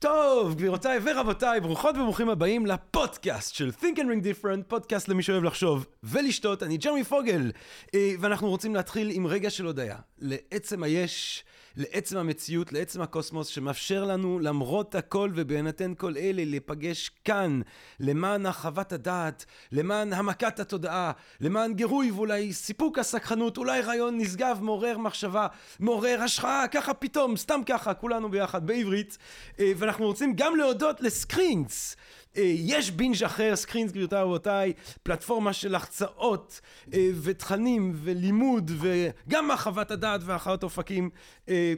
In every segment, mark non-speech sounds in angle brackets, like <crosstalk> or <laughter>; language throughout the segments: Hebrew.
טוב, גבירותיי ורבותיי, ברוכות וברוכים הבאים לפודקאסט של Think and Ring Different, פודקאסט למי שאוהב לחשוב ולשתות. אני ג'רמי פוגל, אה, ואנחנו רוצים להתחיל עם רגע של הודיה, לעצם היש, לעצם המציאות, לעצם הקוסמוס, שמאפשר לנו, למרות הכל ובהינתן כל אלה, להיפגש כאן, למען הרחבת הדעת, למען המכת התודעה, למען גירוי ואולי סיפוק הסקחנות, אולי רעיון נשגב, מעורר מחשבה, מעורר השחאה, ככה פתאום, סתם ככה, כולנו ביחד בעברית. אה, ואנחנו רוצים גם להודות לסקרינס. אה, יש בינג' אחר, סקרינס גבירותיי ורבותיי, פלטפורמה של החצאות אה, ותכנים ולימוד וגם הרחבת הדעת והרחבת אופקים אה,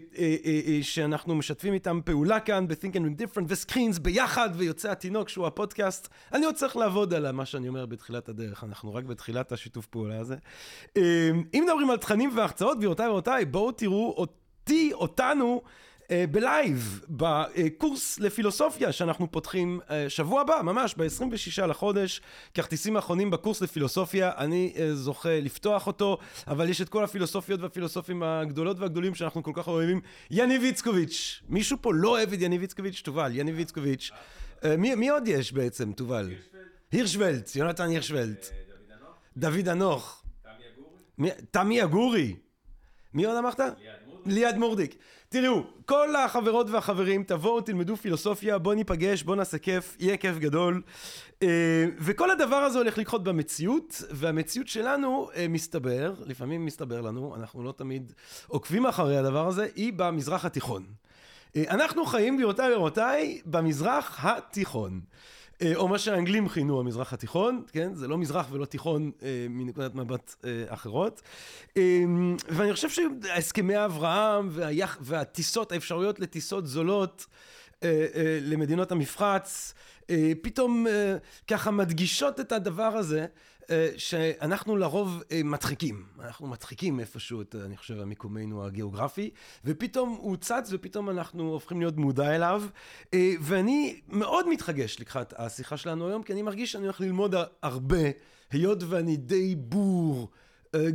שאנחנו משתפים איתם פעולה כאן ב-think and different וסקרינס ביחד ויוצא התינוק שהוא הפודקאסט. אני עוד צריך לעבוד על מה שאני אומר בתחילת הדרך, אנחנו רק בתחילת השיתוף פעולה הזה. אם מדברים על תכנים והחצאות גבירותיי ורבותיי, בואו תראו אותי, אותנו. אה, בלייב, בקורס לפילוסופיה שאנחנו פותחים אה, שבוע הבא, ממש ב-26 לחודש, כרטיסים האחרונים בקורס לפילוסופיה, אני אה, זוכה לפתוח אותו, אבל יש את כל הפילוסופיות והפילוסופים הגדולות והגדולים שאנחנו כל כך אוהבים. יניב איצקוביץ', מישהו פה לא אוהב את יניב איצקוביץ'? תובל, יניב איצקוביץ'. מי, מי עוד יש בעצם, תובל? הירשוולט, יונתן הירשוולט. דוד אנוך. תמי אגורי. תמי אגורי. מי עוד אמרת? ליעד מורדיק. תראו, כל החברות והחברים, תבואו, תלמדו פילוסופיה, בואו ניפגש, בואו נעשה כיף, יהיה כיף גדול. אה, וכל הדבר הזה הולך לקחות במציאות, והמציאות שלנו, אה, מסתבר, לפעמים מסתבר לנו, אנחנו לא תמיד עוקבים אחרי הדבר הזה, היא במזרח התיכון. אה, אנחנו חיים, גבירותיי ורבותיי, במזרח התיכון. אה, או מה שהאנגלים כינו המזרח התיכון, כן? זה לא מזרח ולא תיכון אה, מנקודת מבט אה, אחרות. אה, ואני חושב שהסכמי אברהם והיח... והטיסות, האפשרויות לטיסות זולות אה, אה, למדינות המפרץ, אה, פתאום אה, ככה מדגישות את הדבר הזה, אה, שאנחנו לרוב אה, מדחיקים. אנחנו מדחיקים איפשהו את, אני חושב, המיקומנו הגיאוגרפי, ופתאום הוא צץ ופתאום אנחנו הופכים להיות מודע אליו. אה, ואני מאוד מתחגש לקראת השיחה שלנו היום, כי אני מרגיש שאני הולך ללמוד הרבה, היות ואני די בור.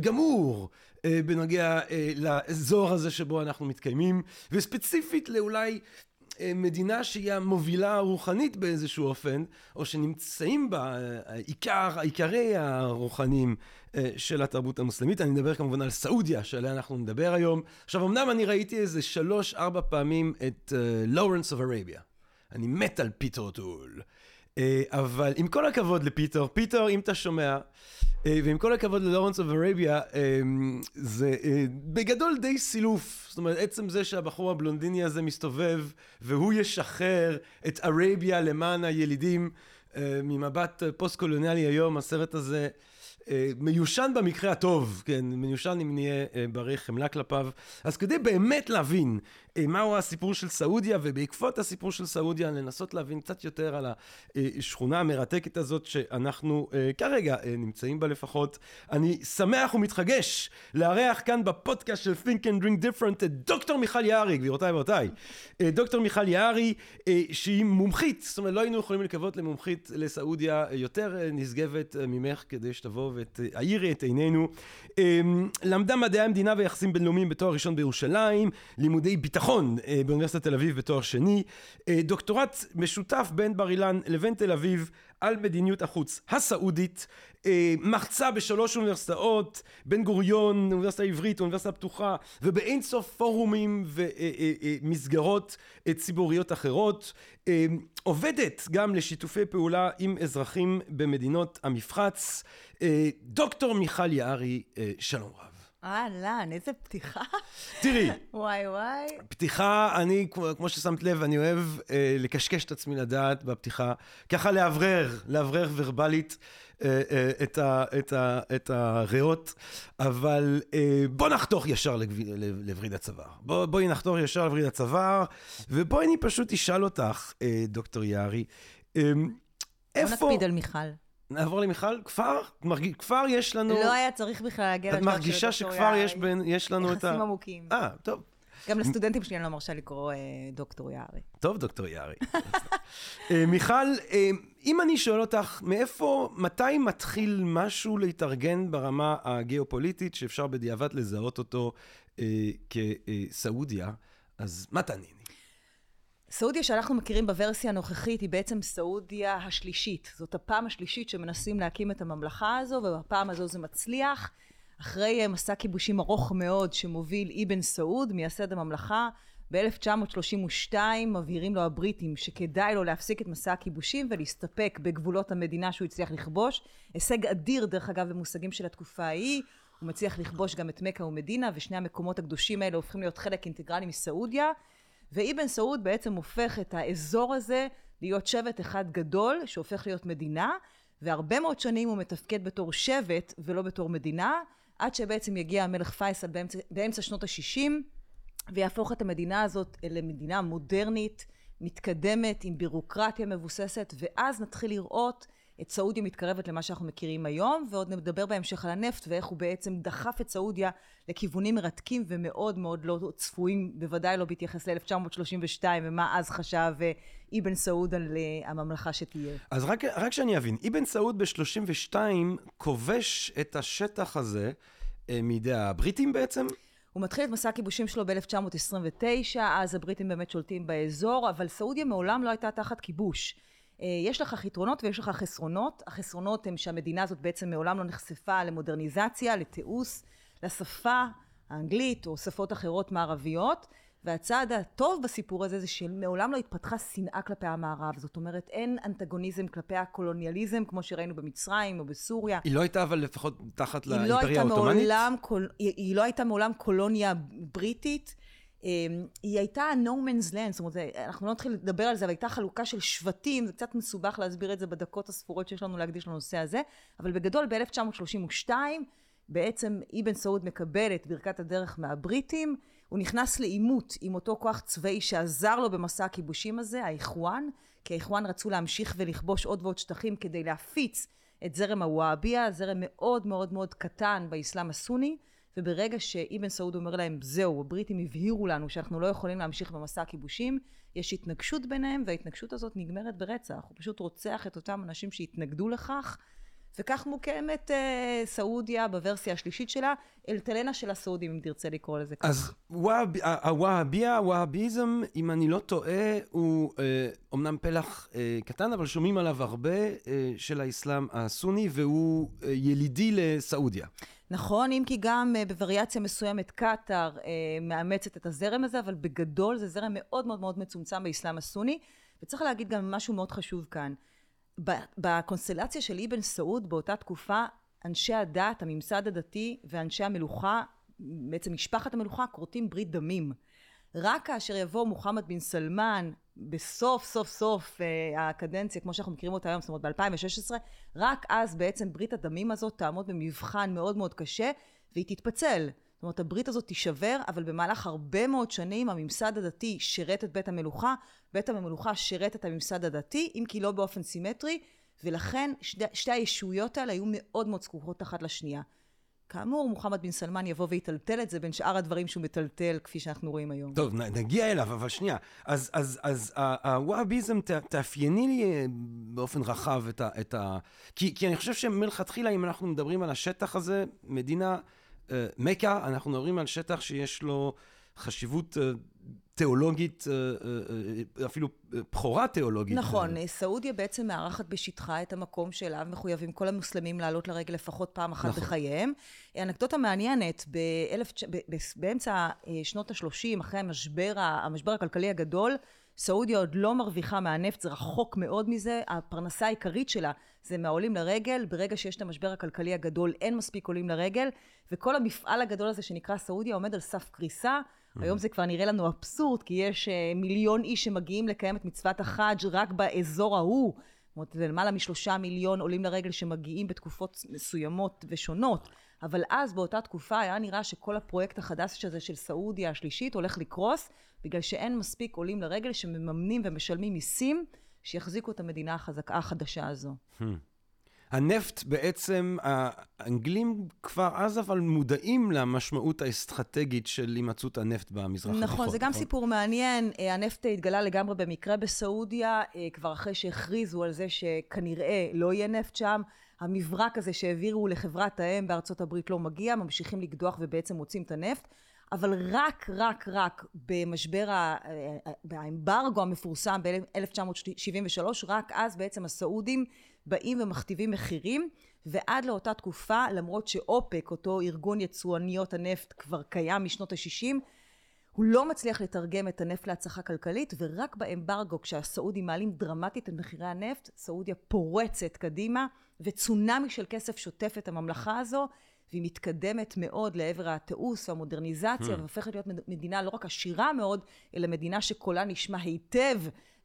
גמור בנוגע לאזור הזה שבו אנחנו מתקיימים, וספציפית לאולי אה, מדינה שהיא המובילה הרוחנית באיזשהו אופן, או שנמצאים בה אה, עיקר, עיקרי הרוחניים אה, של התרבות המוסלמית. אני מדבר כמובן על סעודיה, שעליה אנחנו נדבר היום. עכשיו, אמנם אני ראיתי איזה שלוש-ארבע פעמים את Lawrence of Arabia. אני מת על פיטר או'טול. אבל עם כל הכבוד לפיטר, פיטר, אם אתה שומע, אה, ועם כל הכבוד ל Lawrence of Arabia, זה אה, בגדול די סילוף. זאת אומרת, עצם זה שהבחור הבלונדיני הזה מסתובב, והוא ישחרר את ארביה למען הילידים, אה, ממבט פוסט-קולוניאלי היום, הסרט הזה... אה, מיושן במקרה הטוב, כן, מיושן אם נהיה אה, ברי חמלה כלפיו. אז כדי באמת להבין אה, מהו הסיפור של סעודיה, ובעקבות הסיפור של סעודיה, לנסות להבין קצת יותר על השכונה המרתקת הזאת שאנחנו כרגע נמצאים בה לפחות. אני שמח ומתחגש לארח כאן בפודקאסט של Think and Drink Different את דוקטור מיכל יערי, גבירותיי ורבותיי. דוקטור מיכל יערי, שהיא מומחית, זאת אומרת, לא היינו יכולים לקוות למומחית לסעודיה יותר נשגבת ממך כדי שתבוא ותאירי את עינינו. אמ, למדה מדעי המדינה ויחסים בינלאומיים בתואר ראשון בירושלים, לימודי ביטחון אה, באוניברסיטת תל אביב בתואר שני, אה, דוקטורט משותף בין בר אילן לבין תל אביב על מדיניות החוץ הסעודית, אה, מחצה בשלוש אוניברסיטאות, בן גוריון, אוניברסיטה העברית, אוניברסיטה הפתוחה, ובאין סוף פורומים ומסגרות ציבוריות אחרות. עובדת גם לשיתופי פעולה עם אזרחים במדינות המפרץ. דוקטור מיכל יערי, שלום רב. אהלן, איזה פתיחה. תראי. וואי וואי. פתיחה, אני, כמו ששמת לב, אני אוהב אה, לקשקש את עצמי לדעת בפתיחה, ככה לאוורר, לאוורר ורבלית אה, אה, את, ה, את, ה, את הריאות, אבל אה, בוא נחתוך ישר לגב, לווריד הצוואר. בוא, בואי נחתוך ישר לווריד הצוואר, ובואי אני פשוט אשאל אותך, אה, דוקטור יערי, אה, איפה... בוא נקפיד על מיכל. נעבור למיכל, כפר? מרג... כפר יש לנו... לא היה צריך בכלל להגיע לדבר של את מרגישה שכבר יש, בין, יש לנו את ה... יחסים עמוקים. אה, טוב. גם לסטודנטים שלי אני לא מרשה לקרוא אה, דוקטור יערי. טוב, דוקטור יערי. <laughs> אה, מיכל, אה, אם אני שואל אותך, מאיפה, מתי מתחיל משהו להתארגן ברמה הגיאופוליטית, שאפשר בדיעבד לזהות אותו אה, כסעודיה, אז מה תעני? סעודיה שאנחנו מכירים בוורסיה הנוכחית היא בעצם סעודיה השלישית. זאת הפעם השלישית שמנסים להקים את הממלכה הזו, ובפעם הזו זה מצליח. אחרי אה, מסע כיבושים ארוך מאוד שמוביל אבן סעוד, מייסד הממלכה, ב-1932 מבהירים לו הבריטים שכדאי לו להפסיק את מסע הכיבושים ולהסתפק בגבולות המדינה שהוא הצליח לכבוש. הישג אדיר דרך אגב במושגים של התקופה ההיא. הוא מצליח לכבוש גם את מכה ומדינה ושני המקומות הקדושים האלה הופכים להיות חלק אינטגרלי מסעודיה. ואבן סעוד בעצם הופך את האזור הזה להיות שבט אחד גדול שהופך להיות מדינה והרבה מאוד שנים הוא מתפקד בתור שבט ולא בתור מדינה עד שבעצם יגיע המלך פייסל באמצע, באמצע שנות ה-60 ויהפוך את המדינה הזאת למדינה מודרנית, מתקדמת, עם בירוקרטיה מבוססת, ואז נתחיל לראות את סעודיה מתקרבת למה שאנחנו מכירים היום, ועוד נדבר בהמשך על הנפט ואיך הוא בעצם דחף את סעודיה לכיוונים מרתקים ומאוד מאוד לא צפויים, בוודאי לא בהתייחס ל-1932 ומה אז חשב אה, אבן סעוד על אה, הממלכה שתהיה. אז רק, רק שאני אבין, אבן סעוד ב-32 כובש את השטח הזה אה, מידי הבריטים בעצם? הוא מתחיל את מסע הכיבושים שלו ב-1929, אז הבריטים באמת שולטים באזור, אבל סעודיה מעולם לא הייתה תחת כיבוש. אה, יש לך יתרונות ויש לך חסרונות. החסרונות הם שהמדינה הזאת בעצם מעולם לא נחשפה למודרניזציה, לתיעוש, לשפה האנגלית או שפות אחרות מערביות. והצעד הטוב בסיפור הזה זה שמעולם לא התפתחה שנאה כלפי המערב. זאת אומרת, אין אנטגוניזם כלפי הקולוניאליזם, כמו שראינו במצרים או בסוריה. היא לא הייתה אבל לפחות תחת לאימפריה האוטומנית? היא, היא לא הייתה מעולם קולוניה בריטית. אמ, היא הייתה no man's land, זאת אומרת, אנחנו לא נתחיל לדבר על זה, אבל הייתה חלוקה של שבטים, זה קצת מסובך להסביר את זה בדקות הספורות שיש לנו להקדיש לנושא הזה, אבל בגדול ב-1932 בעצם אבן סעוד מקבל את ברכת הדרך מהבריטים, הוא נכנס לעימות עם אותו כוח צבאי שעזר לו במסע הכיבושים הזה, האיחואן, כי האיחואן רצו להמשיך ולכבוש עוד ועוד שטחים כדי להפיץ את זרם הוואביה, זרם מאוד מאוד מאוד קטן באסלאם הסוני, וברגע שאבן סעוד אומר להם, זהו, הבריטים הבהירו לנו שאנחנו לא יכולים להמשיך במסע הכיבושים, יש התנגשות ביניהם, וההתנגשות הזאת נגמרת ברצח. הוא פשוט רוצח את אותם אנשים שהתנגדו לכך, וכך מוקמת אה, סעודיה בוורסיה השלישית שלה, אלטלנה של הסעודים, אם תרצה לקרוא לזה ככה. אז הוואהביה, הוואהביזם, אם אני לא טועה, הוא אה, אומנם פלח אה, קטן, אבל שומעים עליו הרבה, אה, של האסלאם הסוני, והוא אה, ילידי לסעודיה. נכון, אם כי גם uh, בווריאציה מסוימת קטאר uh, מאמצת את הזרם הזה, אבל בגדול זה זרם מאוד מאוד מאוד מצומצם באסלאם הסוני. וצריך להגיד גם משהו מאוד חשוב כאן. בקונסטלציה של אבן סעוד באותה תקופה, אנשי הדת, הממסד הדתי ואנשי המלוכה, בעצם משפחת המלוכה, כורתים ברית דמים. רק כאשר יבוא מוחמד בן סלמן, בסוף סוף סוף אה, הקדנציה, כמו שאנחנו מכירים אותה היום, זאת אומרת ב-2016, רק אז בעצם ברית הדמים הזאת תעמוד במבחן מאוד מאוד קשה, והיא תתפצל. זאת אומרת, הברית הזאת תישבר, אבל במהלך הרבה מאוד שנים הממסד הדתי שירת את בית המלוכה, בית המלוכה שירת את הממסד הדתי, אם כי לא באופן סימטרי, ולכן שתי, שתי הישויות האלה היו מאוד מאוד זקוקות אחת לשנייה. כאמור, מוחמד בן סלמן יבוא ויטלטל את זה בין שאר הדברים שהוא מטלטל, כפי שאנחנו רואים היום. טוב, נגיע אליו, אבל שנייה. אז, אז, אז הוואביזם, תאפייני לי אה, באופן רחב את ה... את ה... כי, כי אני חושב שמלכתחילה, אם אנחנו מדברים על השטח הזה, מדינה, אה, מכה, אנחנו מדברים על שטח שיש לו חשיבות אה, תיאולוגית, אה, אה, אה, אפילו בכורה תיאולוגית. נכון, סעודיה בעצם מארחת בשטחה את המקום שאליו מחויבים כל המוסלמים לעלות לרגל לפחות פעם אחת נכון. בחייהם. אנקדוטה מעניינת, באלף, באמצע שנות ה-30, אחרי המשבר, המשבר הכלכלי הגדול, סעודיה עוד לא מרוויחה מהנפט, זה רחוק מאוד מזה, הפרנסה העיקרית שלה זה מהעולים לרגל, ברגע שיש את המשבר הכלכלי הגדול אין מספיק עולים לרגל, וכל המפעל הגדול הזה שנקרא סעודיה עומד על סף קריסה. היום זה כבר נראה לנו אבסורד, כי יש אה, מיליון איש שמגיעים לקיים את מצוות החאג' רק באזור ההוא. זאת אומרת, זה למעלה משלושה מיליון עולים לרגל שמגיעים בתקופות מסוימות ושונות. אבל אז, באותה תקופה, היה נראה שכל הפרויקט החדש הזה של סעודיה השלישית הולך לקרוס, בגלל שאין מספיק עולים לרגל שמממנים ומשלמים מיסים שיחזיקו את המדינה החזקה החדשה הזו. הנפט בעצם, האנגלים כבר אז אבל מודעים למשמעות האסטרטגית של הימצאות הנפט במזרח נכון, התיכון. נכון, זה גם נכון? סיפור מעניין. אה, הנפט התגלה לגמרי במקרה בסעודיה, אה, כבר אחרי שהכריזו על זה שכנראה לא יהיה נפט שם. המברק הזה שהעבירו לחברת האם בארצות הברית לא מגיע, ממשיכים לקדוח ובעצם מוצאים את הנפט. אבל רק, רק, רק במשבר האמברגו המפורסם ב-1973, רק אז בעצם הסעודים באים ומכתיבים מחירים, ועד לאותה תקופה, למרות שאופק, אותו ארגון יצואניות הנפט, כבר קיים משנות ה-60, הוא לא מצליח לתרגם את הנפט להצלחה כלכלית, ורק באמברגו, כשהסעודים מעלים דרמטית את מחירי הנפט, סעודיה פורצת קדימה, וצונאמי של כסף שוטף את הממלכה הזו, והיא מתקדמת מאוד לעבר התיעוש והמודרניזציה, hmm. והופכת להיות מדינה לא רק עשירה מאוד, אלא מדינה שקולה נשמע היטב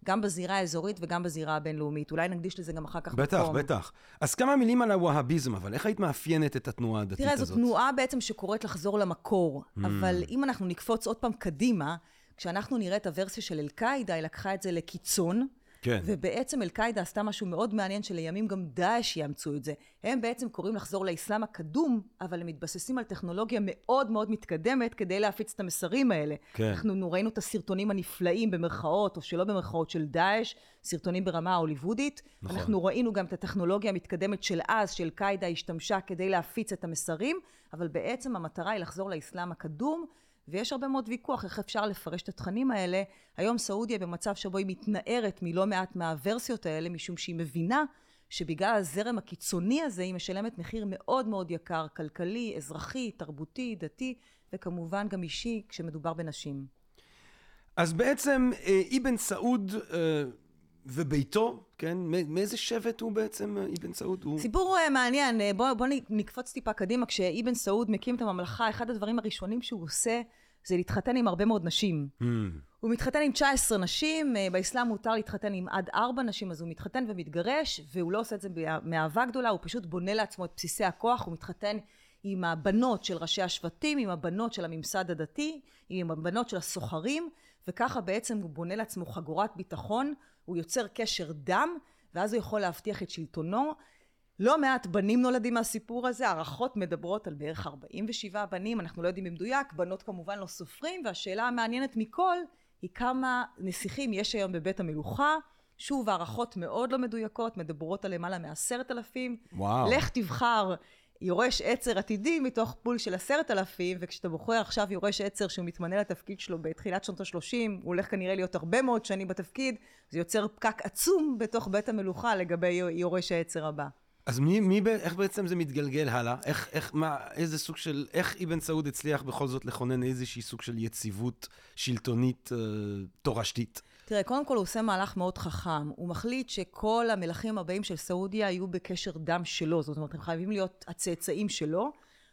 גם בזירה האזורית וגם בזירה הבינלאומית. אולי נקדיש לזה גם אחר כך בטח, מקום. בטח, בטח. אז כמה מילים על הווהאביזם, אבל איך היית מאפיינת את התנועה הדתית תראה, הזאת? תראה, זו תנועה בעצם שקוראת לחזור למקור, mm. אבל אם אנחנו נקפוץ עוד פעם קדימה, כשאנחנו נראה את הוורסיה של אל-קאעידה, היא לקחה את זה לקיצון. כן. ובעצם אל-קאעידה עשתה משהו מאוד מעניין, שלימים גם דאעש יאמצו את זה. הם בעצם קוראים לחזור לאסלאם הקדום, אבל הם מתבססים על טכנולוגיה מאוד מאוד מתקדמת כדי להפיץ את המסרים האלה. כן. אנחנו ראינו את הסרטונים הנפלאים במרכאות, או שלא במרכאות, של דאעש, סרטונים ברמה ההוליוודית. נכון. אנחנו ראינו גם את הטכנולוגיה המתקדמת של אז, שאל-קאעידה השתמשה כדי להפיץ את המסרים, אבל בעצם המטרה היא לחזור לאסלאם הקדום. ויש הרבה מאוד ויכוח איך אפשר לפרש את התכנים האלה. היום סעודיה במצב שבו היא מתנערת מלא מעט מהוורסיות האלה, משום שהיא מבינה שבגלל הזרם הקיצוני הזה היא משלמת מחיר מאוד מאוד יקר, כלכלי, אזרחי, תרבותי, דתי, וכמובן גם אישי, כשמדובר בנשים. אז בעצם אה, אבן סעוד אה, וביתו, כן? מאיזה שבט הוא בעצם, אה, אבן סעוד? הוא... סיפור מעניין, בוא, בוא נקפוץ טיפה קדימה. כשאבן סעוד מקים את הממלכה, אחד הדברים הראשונים שהוא עושה זה להתחתן עם הרבה מאוד נשים. Mm. הוא מתחתן עם 19 נשים, אה, באסלאם מותר להתחתן עם עד 4 נשים, אז הוא מתחתן ומתגרש, והוא לא עושה את זה מאהבה גדולה, הוא פשוט בונה לעצמו את בסיסי הכוח, הוא מתחתן עם הבנות של ראשי השבטים, עם הבנות של הממסד הדתי, עם הבנות של הסוחרים, וככה בעצם הוא בונה לעצמו חגורת ביטחון, הוא יוצר קשר דם, ואז הוא יכול להבטיח את שלטונו. לא מעט בנים נולדים מהסיפור הזה, הערכות מדברות על בערך 47 בנים, אנחנו לא יודעים במדויק, בנות כמובן לא סופרים, והשאלה המעניינת מכל היא כמה נסיכים יש היום בבית המלוכה. שוב, הערכות מאוד לא מדויקות, מדברות על למעלה מעשרת אלפים. וואו. לך תבחר יורש עצר עתידי מתוך פול של עשרת אלפים, וכשאתה בוחר עכשיו יורש עצר שהוא מתמנה לתפקיד שלו בתחילת שנות השלושים, הוא הולך כנראה להיות הרבה מאוד שנים בתפקיד, זה יוצר פקק עצום בתוך בית המלוכה לגבי יורש העצר הבא. אז מי, מי, איך בעצם זה מתגלגל הלאה? איך, איך, מה, איזה סוג של, איך אבן סעוד הצליח בכל זאת לכונן איזושהי סוג של יציבות שלטונית אה, תורשתית? תראה, קודם כל הוא עושה מהלך מאוד חכם. הוא מחליט שכל המלכים הבאים של סעודיה יהיו בקשר דם שלו. זאת אומרת, הם חייבים להיות הצאצאים שלו.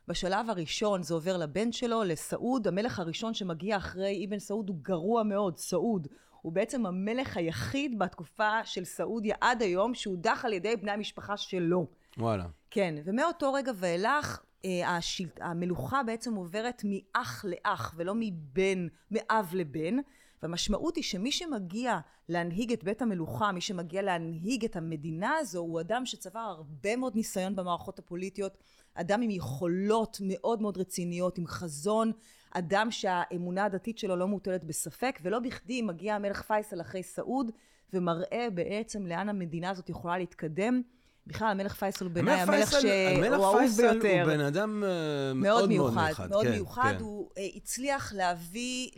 בשלב הראשון זה עובר לבן שלו, לסעוד. המלך הראשון שמגיע אחרי אבן סעוד הוא גרוע מאוד, סעוד. הוא בעצם המלך היחיד בתקופה של סעודיה עד היום שהודח על ידי בני המשפחה שלו. וואלה. כן, ומאותו רגע ואילך אה, השל... המלוכה בעצם עוברת מאח לאח ולא מבן, מאב לבן. והמשמעות היא שמי שמגיע להנהיג את בית המלוכה, מי שמגיע להנהיג את המדינה הזו, הוא אדם שצבר הרבה מאוד ניסיון במערכות הפוליטיות, אדם עם יכולות מאוד מאוד רציניות, עם חזון, אדם שהאמונה הדתית שלו לא מוטלת בספק, ולא בכדי מגיע המלך פייסל אחרי סעוד, ומראה בעצם לאן המדינה הזאת יכולה להתקדם. בכלל, המלך פייסל הוא בעיניי המלך שהוא אהוב ביותר. המלך פייסל הוא בן אדם uh, מאוד מאוד מיוחד. מאוד כן, מיוחד. כן. הוא uh, הצליח להביא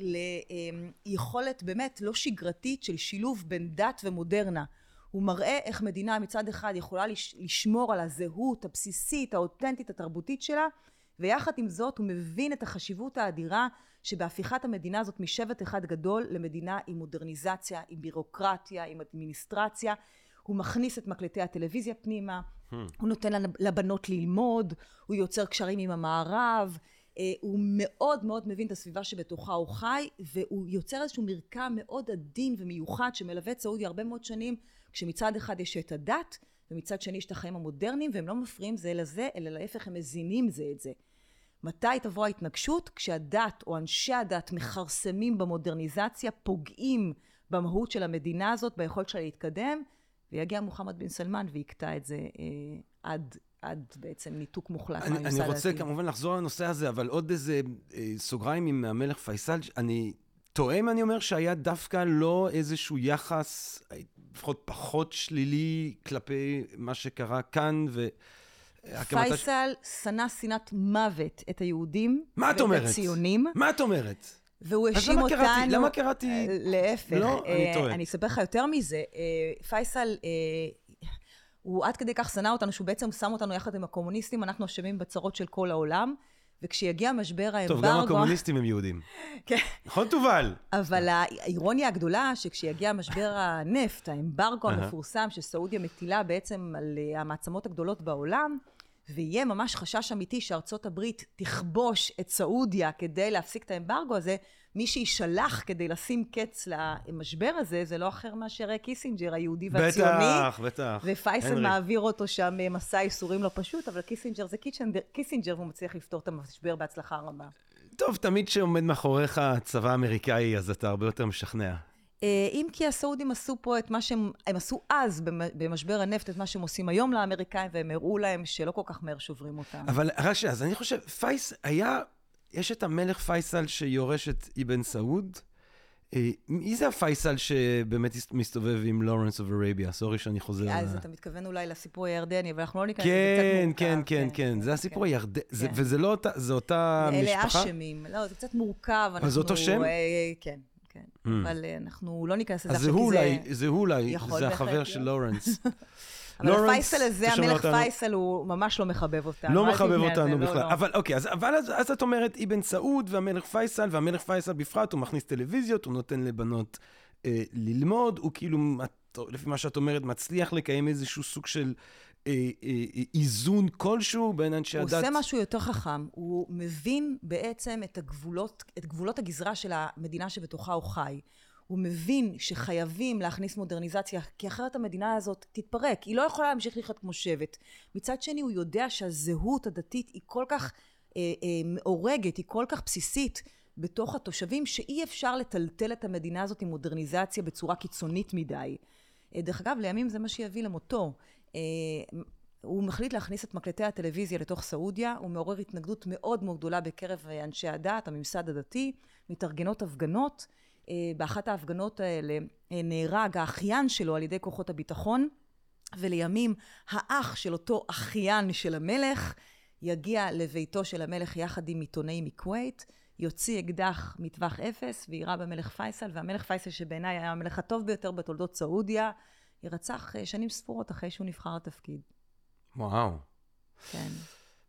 ליכולת באמת לא שגרתית של שילוב בין דת ומודרנה. הוא מראה איך מדינה מצד אחד יכולה לש, לשמור על הזהות הבסיסית, האותנטית, התרבותית שלה, ויחד עם זאת הוא מבין את החשיבות האדירה שבהפיכת המדינה הזאת משבט אחד גדול למדינה עם מודרניזציה, עם בירוקרטיה, עם אדמיניסטרציה. הוא מכניס את מקלטי הטלוויזיה פנימה, hmm. הוא נותן לבנות ללמוד, הוא יוצר קשרים עם המערב, אה, הוא מאוד מאוד מבין את הסביבה שבתוכה הוא חי, והוא יוצר איזשהו מרקם מאוד עדין ומיוחד שמלווה את סעודיה הרבה מאוד שנים, כשמצד אחד יש את הדת, ומצד שני יש את החיים המודרניים, והם לא מפריעים זה לזה, אלא להפך הם מזינים זה את זה. מתי תבוא ההתנגשות? כשהדת או אנשי הדת מכרסמים במודרניזציה, פוגעים במהות של המדינה הזאת, ביכולת שלה להתקדם, ויגיע מוחמד בן סלמן ויקטע את זה אה, עד, עד בעצם ניתוק מוחלט מהממסד הדתי. אני רוצה כמובן לחזור לנושא הזה, אבל עוד איזה אה, סוגריים עם המלך פייסל. אני טועה אם אני אומר שהיה דווקא לא איזשהו יחס, לפחות פחות שלילי כלפי מה שקרה כאן, ו... פייסל שנא שנאת מוות את היהודים. מה את ואת אומרת? הציונים, מה את אומרת? והוא האשים אותנו... קראתי- למה קראתי- אה, להפך. לא, אני אה, טועה. אני אספר לך יותר מזה. אה, פייסל, אה, הוא עד כדי כך שנא אותנו, שהוא בעצם שם אותנו יחד עם הקומוניסטים, אנחנו אשמים בצרות של כל העולם. וכשיגיע משבר האמברגו... טוב, גם הקומוניסטים הם יהודים. <laughs> כן. נכון, תובל? אבל האירוניה הגדולה, שכשיגיע משבר הנפט, האמברגו. המפורסם שסעודיה מטילה בעצם על אה, המעצמות הגדולות בעולם, ויהיה ממש חשש אמיתי שארצות הברית תכבוש את סעודיה כדי להפסיק את האמברגו הזה, מי שיישלח כדי לשים קץ למשבר הזה, זה לא אחר מאשר קיסינג'ר היהודי והציוני. בטח, בטח. ופייסל. מעביר אותו שם אה, מסע ייסורים לא פשוט, אבל קיסינג'ר זה קיצ'נדר- קיסינג'ר והוא מצליח לפתור את המשבר בהצלחה רבה. טוב, תמיד כשעומד מאחוריך צבא אמריקאי, אז אתה הרבה יותר משכנע. אה, אם כי הסעודים עשו פה את מה שהם, הם עשו אז במ- במשבר הנפט, את מה שהם עושים היום לאמריקאים, והם הראו להם שלא כל כך מהר שוברים אותם. אבל רק שנייה, אז אני חושב, פייסל היה, יש את המלך פייסל שיורש את אבן סעוד. אה, מי זה הפייסל שבאמת מסתובב עם Lawrence of Arabia? sorry שאני חוזר. אז ל- אתה מתכוון אולי לסיפור הירדני, אבל אנחנו לא ניכנס לזה, זה קצת כן, מורכב. כן, כן, כן, זה הסיפור הירדני, כן. וזה לא אותה, אותה אלה משפחה? אשמים. לא, זה קצת מורכב. אז זה אותו שם? אה, כן, כן. Mm. אבל אה, אנחנו לא ניכנס לזה אז זה עכשיו, הוא כי אולי, זה הוא אולי, זה החבר. של לורנס. <laughs> אבל <laughs> הפייסל הזה, המלך? פייסל, הוא ממש לא מחבב אותנו. לא מחבב אותנו לא, בכלל. לא. אבל אוקיי, אז, אבל אז, אז את אומרת אבן סעוד והמלך פייסל, והמלך פייסל בפרט, הוא מכניס טלוויזיות, הוא נותן לבנות אה, ללמוד, הוא כאילו, לפי מה שאת אומרת, מצליח לקיים איזשהו סוג של איזון כלשהו בין אנשי הוא הדת. עושה משהו יותר חכם, הוא מבין בעצם את הגבולות, את גבולות הגזרה של המדינה שבתוכה הוא חי. הוא מבין שחייבים להכניס מודרניזציה, כי אחרת המדינה הזאת תתפרק, היא לא יכולה להמשיך לחיות כמו שבט. מצד שני, הוא יודע שהזהות הדתית היא כל כך אה, אה, מאורגת, היא כל כך בסיסית בתוך התושבים, שאי אפשר לטלטל את המדינה הזאת עם מודרניזציה בצורה קיצונית מדי. אה, דרך אגב, לימים זה מה שיביא למותו. אה, הוא מחליט להכניס את מקלטי הטלוויזיה לתוך סעודיה, הוא מעורר התנגדות מאוד מאוד גדולה בקרב אה, אנשי הדת, הממסד הדתי, מתארגנות הפגנות. אה, באחת ההפגנות האלה נהרג האחיין שלו על ידי כוחות הביטחון, ולימים האח של אותו אחיין של המלך יגיע לביתו של המלך יחד עם עיתונאי מכווית, יוציא אקדח מטווח אפס ויירה במלך פייסל, והמלך פייסל שבעיניי היה המלך הטוב ביותר בתולדות סעודיה, יירצח אה, שנים ספורות אחרי שהוא נבחר לתפקיד. וואו. כן.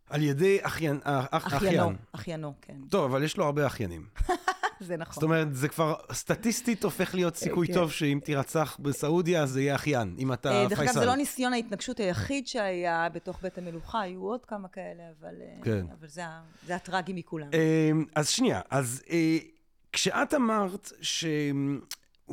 על ידי אחיין, אה, אח, אחיינו, אחיין. אחיינו, כן. טוב, אבל יש לו הרבה אחיינים. <laughs> זה נכון. זאת אומרת, זה כבר סטטיסטית הופך להיות סיכוי כן. טוב שאם תירצח בסעודיה, זה יהיה אחיין, אם אתה אה, פייסל. דרך אגב, זה לא ניסיון ההתנגשות היחיד שהיה בתוך בית המלוכה, היו עוד כמה כאלה, אבל, אה, כן. אבל זה, זה הטרגי מכולם. אז שנייה, אז אה, כשאת אמרת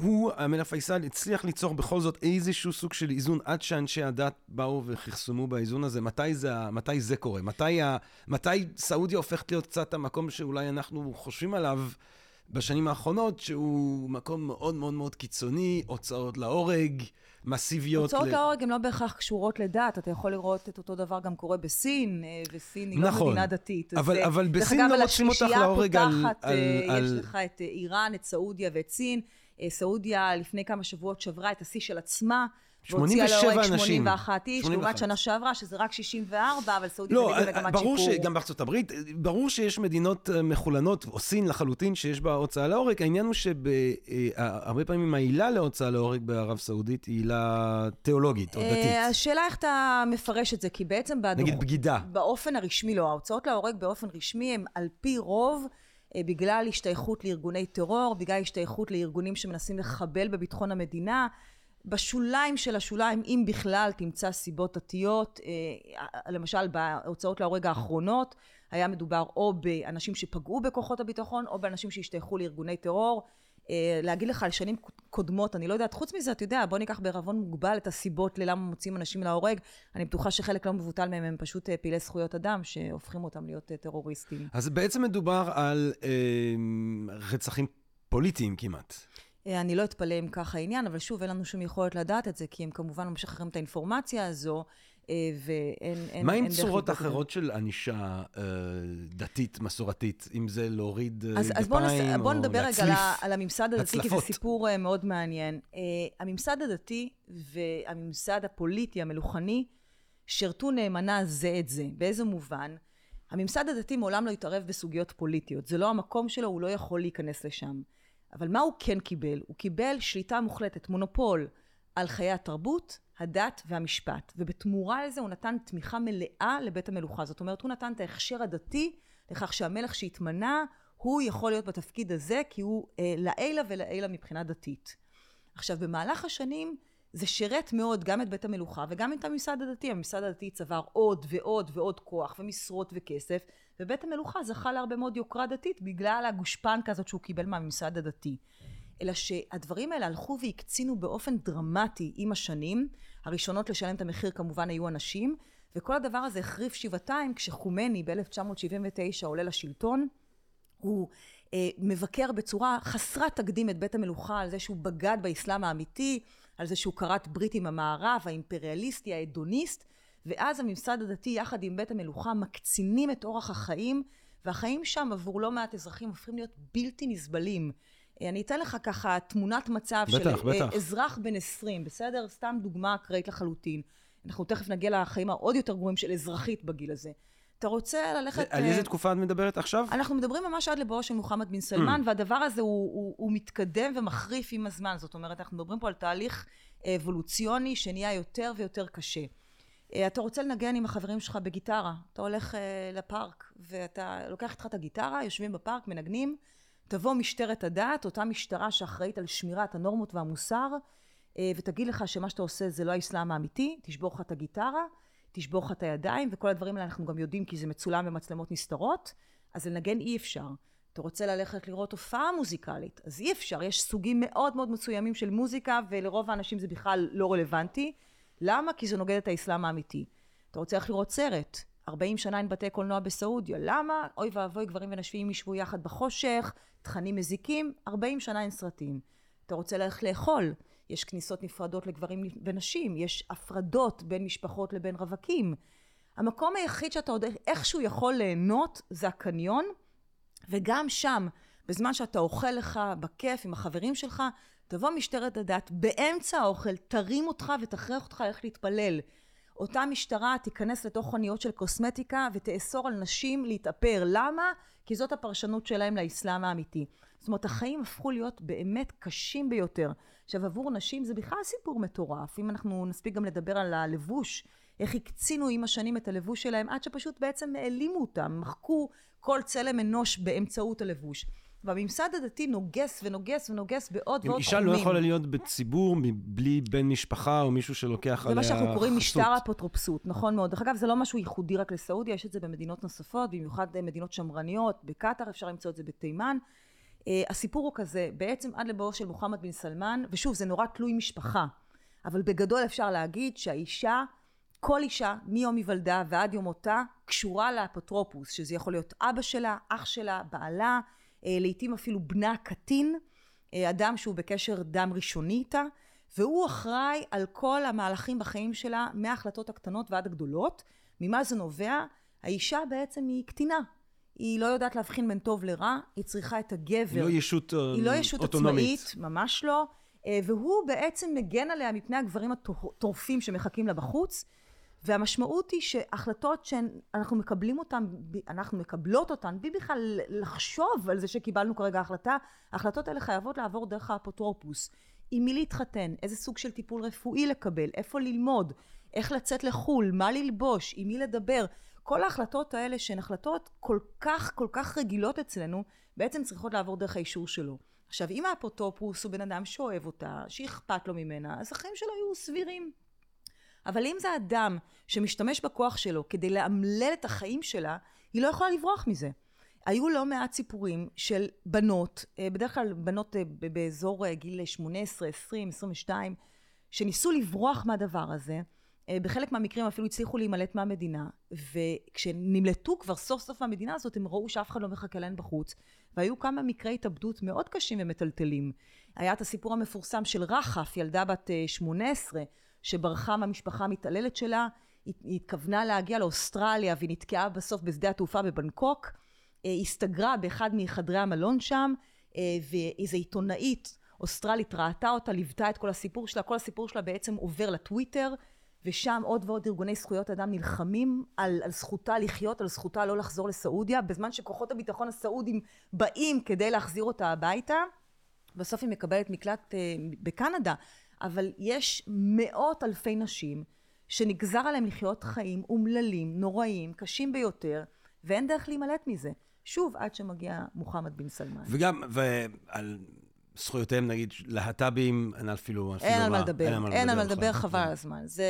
שהוא, המלך פייסל, הצליח ליצור בכל זאת איזשהו סוג של איזון עד שאנשי הדת באו וכרסמו באיזון הזה, מתי זה, מתי זה קורה? מתי, ה, מתי סעודיה הופכת להיות קצת המקום שאולי אנחנו חושבים עליו בשנים האחרונות, שהוא מקום מאוד מאוד מאוד קיצוני, הוצאות להורג, מסיביות. הוצאות ל- להורג הן לא בהכרח קשורות לדת, אתה יכול לראות את אותו דבר גם קורה בסין, אה, וסין היא לא נכון. מדינה דתית. אבל- אה, אבל דרך בסין אגב, לא על רוצים אותך השלישייה להורג על- הפותחת, על- אה, על- יש לך את איראן, את סעודיה ואת סין. אה, סעודיה לפני כמה שבועות שברה את השיא של עצמה. והוציאה 87 להורג אנשים. 81 איש, 81. לעומת שנה שעברה, שזה רק 64, אבל סעודיה לא, בדיוק במגמת ברור שיפור. שגם בארצות הברית, ברור שיש מדינות אה, מחולנות, או סין לחלוטין, שיש בה הוצאה להורג. העניין הוא שהרבה פעמים העילה להוצאה להורג בערב סעודית היא עילה תיאולוגית או אה, דתית. השאלה איך אתה מפרש את זה, כי בעצם. נגיד בגידה. באופן הרשמי לא, ההוצאות להורג באופן רשמי הם על פי רוב אה, בגלל השתייכות לארגוני טרור, בגלל השתייכות לארגונים שמנסים לחבל בביטחון המדינה. בשוליים של השוליים, אם בכלל, תמצא סיבות דתיות. אה, למשל, בהוצאות להורג האחרונות היה מדובר או באנשים שפגעו בכוחות הביטחון, או באנשים שהשתייכו לארגוני טרור. אה, להגיד לך על שנים קודמות, אני לא יודעת, חוץ מזה, אתה יודע, בוא ניקח בערבון מוגבל את הסיבות ללמה מוצאים אנשים להורג. אני בטוחה שחלק לא מבוטל מהם הם פשוט אה, פעילי זכויות אדם, שהופכים אותם להיות אה, טרוריסטים. אז בעצם מדובר על אה, רצחים פוליטיים כמעט. אני לא אתפלא אם ככה העניין, אבל שוב, אין לנו שום יכולת לדעת את זה, כי הם כמובן משחררים את האינפורמציה הזו, ואין אין, מה עם אין צורות. אחרות של ענישה אה, דתית, מסורתית? אם זה להוריד אה, אז, אז בואו נס... גפיים בוא או נדבר רגע? על, הממסד הדתי, כי זה. סיפור אה, מאוד מעניין. הממסד הדתי והממסד הפוליטי, המלוכני, שירתו נאמנה זה את זה. באיזה מובן? הממסד הדתי מעולם לא התערב בסוגיות פוליטיות. זה לא המקום שלו, הוא לא יכול להיכנס לשם. אבל מה הוא כן קיבל? הוא קיבל שליטה מוחלטת, מונופול, על חיי התרבות, הדת והמשפט. ובתמורה לזה הוא נתן תמיכה מלאה לבית המלוכה. זאת אומרת, הוא נתן את ההכשר הדתי לכך שהמלך שהתמנה, הוא יכול להיות בתפקיד הזה, כי הוא אה, לעילה ולעילה מבחינה דתית. עכשיו, במהלך השנים, זה שירת מאוד גם את בית המלוכה וגם את הממסד הדתי. הממסד הדתי צבר עוד ועוד ועוד כוח ומשרות וכסף, ובית המלוכה זכה להרבה מאוד יוקרה דתית בגלל הגושפנקה הזאת שהוא קיבל מהממסד הדתי. אלא שהדברים האלה הלכו והקצינו באופן דרמטי עם השנים. הראשונות לשלם את המחיר כמובן היו הנשים, וכל הדבר הזה החריף שבעתיים כשחומני ב-1979 עולה לשלטון. הוא אה, מבקר בצורה חסרת תקדים את בית המלוכה על זה שהוא בגד באסלאם האמיתי, על זה שהוא כרת ברית עם המערב, האימפריאליסטי, ההדוניסט, ואז הממסד הדתי יחד עם בית המלוכה מקצינים את אורח החיים, והחיים שם עבור לא מעט אזרחים הופכים להיות בלתי נסבלים. אני אתן לך ככה תמונת מצב בטח, של בטח. אה, אזרח בן 20, בסדר? סתם דוגמה אקראית לחלוטין. אנחנו תכף נגיע לחיים העוד יותר גרועים של אזרחית בגיל הזה. אתה רוצה ללכת... על אה, איזה תקופה את מדברת עכשיו? אנחנו מדברים ממש עד לבואו של מוחמד בן סלמן, Mm. והדבר הזה הוא, הוא, הוא מתקדם ומחריף עם הזמן. זאת אומרת, אנחנו מדברים פה על תהליך אבולוציוני שנהיה יותר ויותר קשה. אה, אתה רוצה לנגן עם החברים שלך בגיטרה, אתה הולך לפארק, ואתה לוקח איתך את הגיטרה, יושבים בפארק, מנגנים, תבוא משטרת הדת, אותה משטרה שאחראית על שמירת הנורמות והמוסר, אה, ותגיד לך שמה שאתה עושה זה לא האסלאם האמיתי, תשבור לך את הגיטרה, תשבור לך את הידיים, וכל הדברים האלה אנחנו גם יודעים כי זה מצולם במצלמות נסתרות, אז לנגן אי אפשר. אתה רוצה ללכת לראות הופעה מוזיקלית, אז אי אפשר, יש סוגים מאוד מאוד מסוימים של מוזיקה, ולרוב האנשים זה בכלל לא רלוונטי. למה? כי זה נוגד את האסלאם האמיתי. אתה רוצה ללכת לראות סרט, 40 שנה אין בתי קולנוע בסעודיה, למה? אוי ואבוי, גברים ונשים ישבו יחד בחושך, תכנים מזיקים, 40 שנה אין סרטים. אתה רוצה ללכת לאכול, יש כניסות נפרדות לגברים ונשים, יש הפרדות בין משפחות לבין רווקים. המקום היחיד שאתה עוד איכשהו יכול ליהנות זה הקניון, וגם שם, בזמן שאתה אוכל לך בכיף עם החברים שלך, תבוא משטרת הדת באמצע האוכל, תרים אותך ותכריח אותך ללכת להתפלל. אותה משטרה תיכנס לתוך חנויות של קוסמטיקה ותאסור על נשים להתאפר. למה? כי זאת הפרשנות שלהם לאסלאם האמיתי. זאת אומרת, החיים הפכו להיות באמת קשים ביותר. עכשיו, עבור נשים זה בכלל סיפור מטורף. אם אנחנו נספיק גם לדבר על הלבוש, איך הקצינו עם השנים את הלבוש שלהם, עד שפשוט בעצם העלימו אותם, מחקו כל צלם אנוש באמצעות הלבוש. והממסד הדתי נוגס ונוגס ונוגס בעוד ועוד אישה תחומים. לא יכולה להיות בציבור בלי בן משפחה או מישהו שלוקח זה עליה מה שאנחנו קוראים חסות. משטר אפוטרופסות, נכון מאוד. דרך אגב, זה לא משהו ייחודי רק לסעודיה, יש את זה במדינות נוספות, במיוחד אה, מדינות שמרניות, בקטאר אפשר למצוא את זה בתימן. אה, הסיפור הוא כזה, בעצם עד לבואו של מוחמד בן סלמן, ושוב, זה נורא תלוי משפחה, אבל בגדול אפשר להגיד שהאישה, כל אישה, מיום היוולדה ועד יום מותה, קשורה לאפוטרופוס, שזה יכול להיות אבא שלה, אח שלה, בעלה, לעתים אפילו בנה הקטין, אה, אדם שהוא בקשר דם ראשוני איתה, והוא אחראי על כל המהלכים בחיים שלה, מההחלטות הקטנות ועד הגדולות. ממה זה נובע? האישה בעצם היא קטינה. היא לא יודעת להבחין בין טוב לרע, היא צריכה את הגבר. היא לא ישות אה, היא לא ישות אוטונומית. עצמאית, ממש לא, אה, והוא בעצם מגן עליה מפני הגברים הטורפים שמחכים לה בחוץ, והמשמעות היא שהחלטות שאנחנו מקבלים אותן, אנחנו מקבלות אותן, בלי בכלל לחשוב על זה שקיבלנו כרגע החלטה, ההחלטות האלה חייבות לעבור דרך האפוטרופוס. עם מי להתחתן, איזה סוג של טיפול רפואי לקבל, איפה ללמוד, איך לצאת לחו"ל, מה ללבוש, עם מי לדבר. כל ההחלטות האלה שהן החלטות כל כך כל כך רגילות אצלנו, בעצם צריכות לעבור דרך האישור שלו. עכשיו, אם האפוטרופוס הוא בן אדם שאוהב אותה, שאכפת לו ממנה, אז החיים שלו יהיו סבירים. אבל אם זה אדם שמשתמש בכוח שלו כדי לאמלל את החיים שלה, היא לא יכולה לברוח מזה. היו לא מעט סיפורים של בנות, אה, בדרך כלל בנות אה, באזור אה, גיל 18, 20, 22, שניסו לברוח מהדבר הזה. בחלק מהמקרים אפילו הצליחו להימלט מהמדינה, וכשנמלטו כבר סוף סוף מהמדינה הזאת, הם ראו שאף אחד לא מחכה להן בחוץ, והיו כמה מקרי התאבדות מאוד קשים ומטלטלים. היה את הסיפור המפורסם של רחף, ילדה בת אה, 18, שברחה מהמשפחה המתעללת שלה, היא היא התכוונה להגיע לאוסטרליה והיא נתקעה בסוף בשדה התעופה בבנקוק, אה, הסתגרה באחד מחדרי המלון שם, אה, ואיזו עיתונאית אוסטרלית ראתה אותה, ליוותה את כל הסיפור שלה, כל הסיפור שלה בעצם עובר לטוויטר, ושם עוד ועוד ארגוני זכויות אדם נלחמים על, על זכותה לחיות, על זכותה לא לחזור לסעודיה, בזמן שכוחות הביטחון הסעודים באים כדי להחזיר אותה הביתה. בסוף היא מקבלת מקלט אה, בקנדה, אבל יש מאות אלפי נשים שנגזר עליהם לחיות חיים אומללים, נוראיים, קשים ביותר, ואין דרך להימלט מזה. שוב, עד שמגיע מוחמד בן סלמן. וגם, ועל זכויותיהם, נגיד, להט"בים, אין אפילו, אפילו אין על מה לדבר, אין אין על מה. לדבר, חבל על הזמן. זה,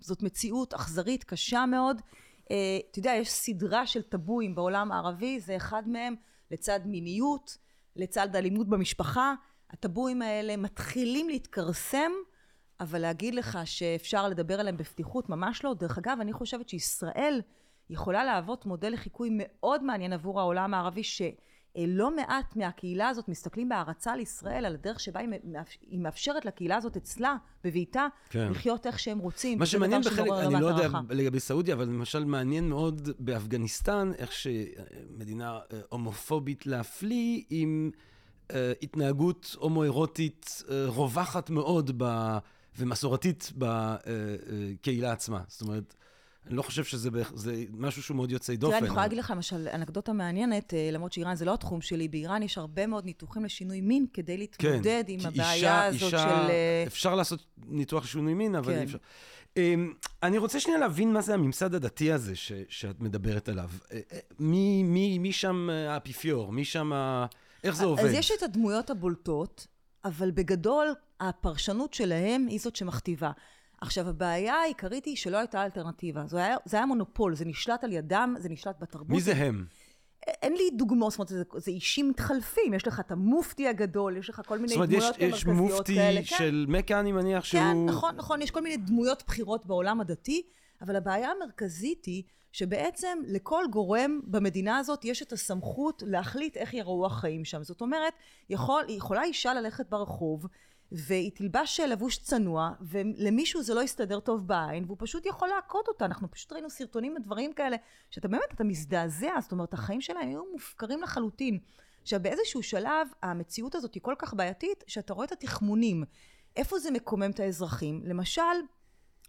זאת מציאות אכזרית, קשה מאוד. אה, אתה יודע, יש סדרה של טבואים בעולם הערבי, זה אחד מהם, לצד מיניות, לצד אלימות במשפחה. הטבואים האלה מתחילים להתכרסם, אבל להגיד לך שאפשר לדבר עליהם בפתיחות, ממש לא. דרך אגב, אני חושבת שישראל יכולה להוות מודל לחיקוי מאוד מעניין עבור העולם הערבי, שלא מעט מהקהילה הזאת מסתכלים בהערצה על ישראל, על הדרך שבה היא מאפ- היא מאפשרת לקהילה הזאת אצלה, בביתה, כן. לחיות איך שהם רוצים. מה שמעניין בחלק, אני לא יודע הערכה. לגבי סעודיה, אבל למשל מעניין מאוד באפגניסטן, איך שמדינה אה, הומופובית להפליא עם התנהגות הומואירוטית אה, רווחת מאוד ב, ומסורתית בקהילה עצמה. זאת אומרת, אני לא חושב שזה בהכ- זה משהו שהוא מאוד יוצא דופן. תראה, אני יכולה להגיד לך למשל אנקדוטה מעניינת, אה, למרות שאיראן זה לא התחום שלי, באיראן יש הרבה מאוד ניתוחים לשינוי מין כדי להתמודד עם כן, כי הבעיה אישה- הזאת אישה- של... אה, אפשר לעשות ניתוח שינוי מין, אבל כן. אי אפשר. אמ, אני רוצה שנייה להבין מה זה הממסד הדתי הזה ש, שאת מדברת עליו. אה, אה, מי, מי, מי שם אה, האפיפיור? מי שם... ה- איך זה עובד? אז יש את הדמויות הבולטות, אבל בגדול הפרשנות שלהם היא זאת שמכתיבה. עכשיו, הבעיה העיקרית היא שלא הייתה אלטרנטיבה. זה היה, זה היה מונופול, זה נשלט על ידם, זה נשלט בתרבות. מי זה הם? אין לי דוגמאות, זאת אומרת, זה, זה אישים מתחלפים. יש לך את המופתי הגדול, יש לך כל מיני זאת אומרת, יש, דמויות יש מרכזיות מופתי כאלה. כן. של מכה, אני מניח שהוא... כן, נכון, נכון, יש כל מיני דמויות בחירות בעולם הדתי, אבל הבעיה המרכזית היא שבעצם לכל גורם במדינה הזאת יש את הסמכות להחליט איך יראו החיים שם. זאת אומרת, יכול, יכולה אישה ללכת ברחוב, והיא תלבש לבוש צנוע, ולמישהו זה לא יסתדר טוב בעין, והוא פשוט יכול להכות אותה. אנחנו פשוט ראינו סרטונים ודברים כאלה, שאתה באמת, אתה מזדעזע, זאת אומרת, החיים שלהם היו מופקרים לחלוטין. עכשיו, באיזשהו שלב, המציאות הזאת היא כל כך בעייתית, שאתה רואה את התחמונים. איפה זה מקומם את האזרחים? למשל,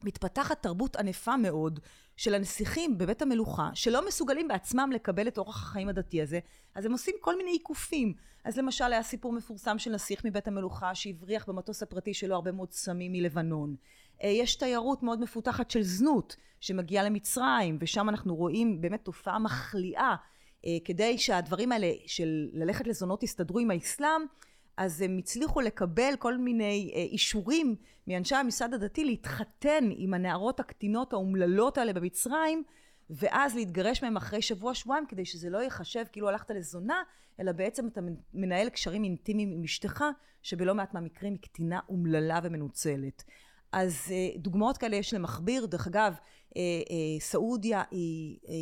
מתפתחת תרבות ענפה מאוד של הנסיכים בבית המלוכה, שלא מסוגלים בעצמם לקבל את אורח החיים הדתי הזה, אז הם עושים כל מיני עיקופים. אז למשל היה סיפור מפורסם של נסיך מבית המלוכה שהבריח במטוס הפרטי שלו הרבה מאוד סמים מלבנון. אה, יש תיירות מאוד מפותחת של זנות שמגיעה למצרים, ושם אנחנו רואים באמת תופעה מחליאה. אה, כדי שהדברים האלה של ללכת לזונות יסתדרו עם האסלאם, אז הם הצליחו לקבל כל מיני אה, אישורים מאנשי הממסד הדתי להתחתן עם הנערות הקטינות האומללות האלה במצרים, ואז להתגרש מהם אחרי שבוע שבועיים כדי שזה לא ייחשב כאילו הלכת לזונה, אלא בעצם אתה מנהל קשרים אינטימיים עם אשתך, שבלא מעט מהמקרים היא קטינה אומללה ומנוצלת. אז אה, דוגמאות כאלה יש למכביר. דרך אגב, סעודיה היא אה,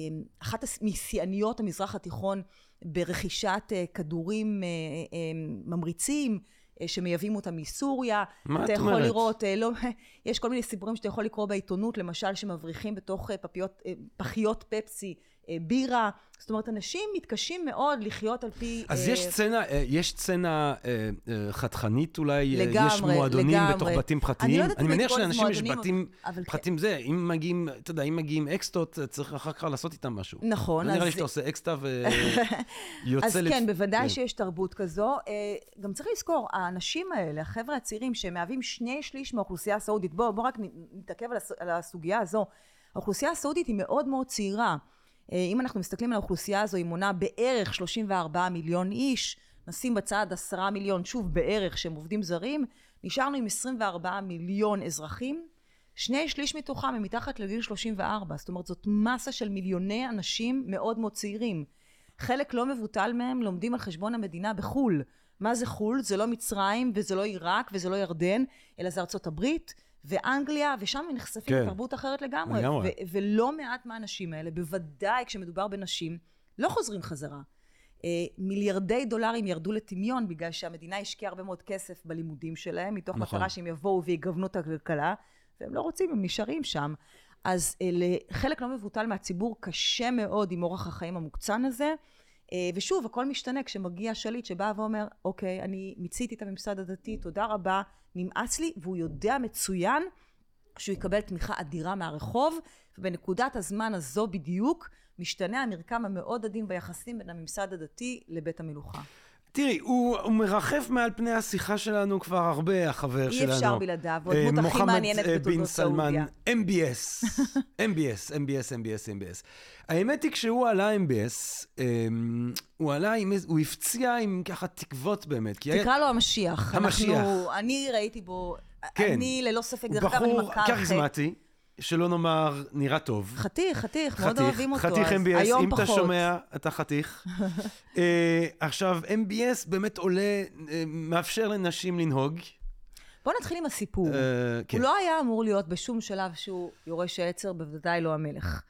אחת משיאניות המזרח התיכון ברכישת אה, כדורים אה, אה, ממריצים. אה, שמייבאים אותם מסוריה. מה אתה את יכול אומרת? לראות, אה, לא, <laughs> יש כל מיני סיפורים שאתה יכול לקרוא בעיתונות, למשל שמבריחים בתוך אה, פפיות, אה, פחיות פפסי אה, בירה. זאת אומרת, אנשים מתקשים מאוד לחיות על פי... אז אה, יש סצנה, אה, יש סצנה אה, אה, חתכנית אולי? אה, יש לגמרי, מועדונים לגמרי. בתוך בתים אני פרטיים? לא יודעת אם מניח שלאנשים יש בתים. פרטיים זה, אם מגיעים, אתה יודע, אם מגיעים אקסטות, אה, צריך אחר כך לעשות איתם משהו. נכון, לא נראה לי אז- שאתה עושה אקסטה ויוצא... <laughs> אז לפ- כן, בוודאי כן. שיש תרבות כזו. אה, גם צריך לזכור, האנשים האלה, החבר'ה הצעירים, שמהווים שני שליש מהאוכלוסייה הסעודית, בואו בוא רק נתעכב על הסוגיה הזו. האוכלוסייה הסעודית היא מאוד מאוד צעירה. אה, אם אנחנו מסתכלים על האוכלוסייה הזו, היא מונה בערך 34 מיליון איש, נשים בצד 10 מיליון, שוב בערך, שהם עובדים זרים, נשארנו עם 24 מיליון אזרחים. שני שליש מתוכם הם מתחת לגיל 34, זאת אומרת זאת מסה של מיליוני אנשים מאוד מאוד צעירים. חלק לא מבוטל מהם לומדים על חשבון המדינה בחו"ל. מה זה חו"ל? זה לא מצרים וזה לא עיראק וזה לא ירדן, אלא זה ארצות הברית ואנגליה, ושם הם נחשפים כן. לתרבות אחרת לגמרי. לגמרי. ו- ולא מעט מהאנשים האלה, בוודאי כשמדובר בנשים, לא חוזרים חזרה. אה, מיליארדי דולרים ירדו לטמיון בגלל שהמדינה השקיעה הרבה מאוד כסף בלימודים שלהם, מתוך נכון. מטרה שהם יבואו ויגוונו את הכלכלה, והם לא רוצים, הם נשארים שם. אז אה, לחלק לא מבוטל מהציבור קשה מאוד עם אורח החיים המוקצן הזה. אה, ושוב, הכל משתנה כשמגיע שליט שבא ואומר, אוקיי, אני מיציתי את הממסד הדתי, תודה רבה, נמאס לי, והוא יודע מצוין שהוא יקבל תמיכה אדירה מהרחוב, ובנקודת הזמן הזו בדיוק משתנה המרקם המאוד עדין ביחסים בין הממסד הדתי לבית המלוכה. תראי, הוא, הוא מרחף מעל פני השיחה שלנו כבר הרבה, החבר אי שלנו. אי אפשר בלעדיו, הוא הדמות הכי מעניינת אה, בתולדות סעודיה. מוחמד בן סלמן, MBS, <laughs> MBS, MBS, MBS, MBS. האמת היא, כשהוא עלה MBS, אמ, הוא עלה עם, איז- הוא הפציע עם ככה תקוות באמת. כי היה- תקרא לו המשיח. המשיח. אנחנו, אני ראיתי בו, כן. אני ללא ספק, הוא דרך אגב, אני בחור מכה על חטא. כריזמטי, שלא נאמר נראה טוב. חתיך, חתיך, מאוד אוהבים אותו. חתיך אז MBS, אם אתה פחות. שומע, אתה חתיך. <laughs> אה, עכשיו, MBS באמת עולה, אה, מאפשר לנשים לנהוג. בוא נתחיל עם הסיפור. אה, כן. הוא לא היה אמור להיות בשום שלב שהוא יורש העצר, בוודאי לא המלך.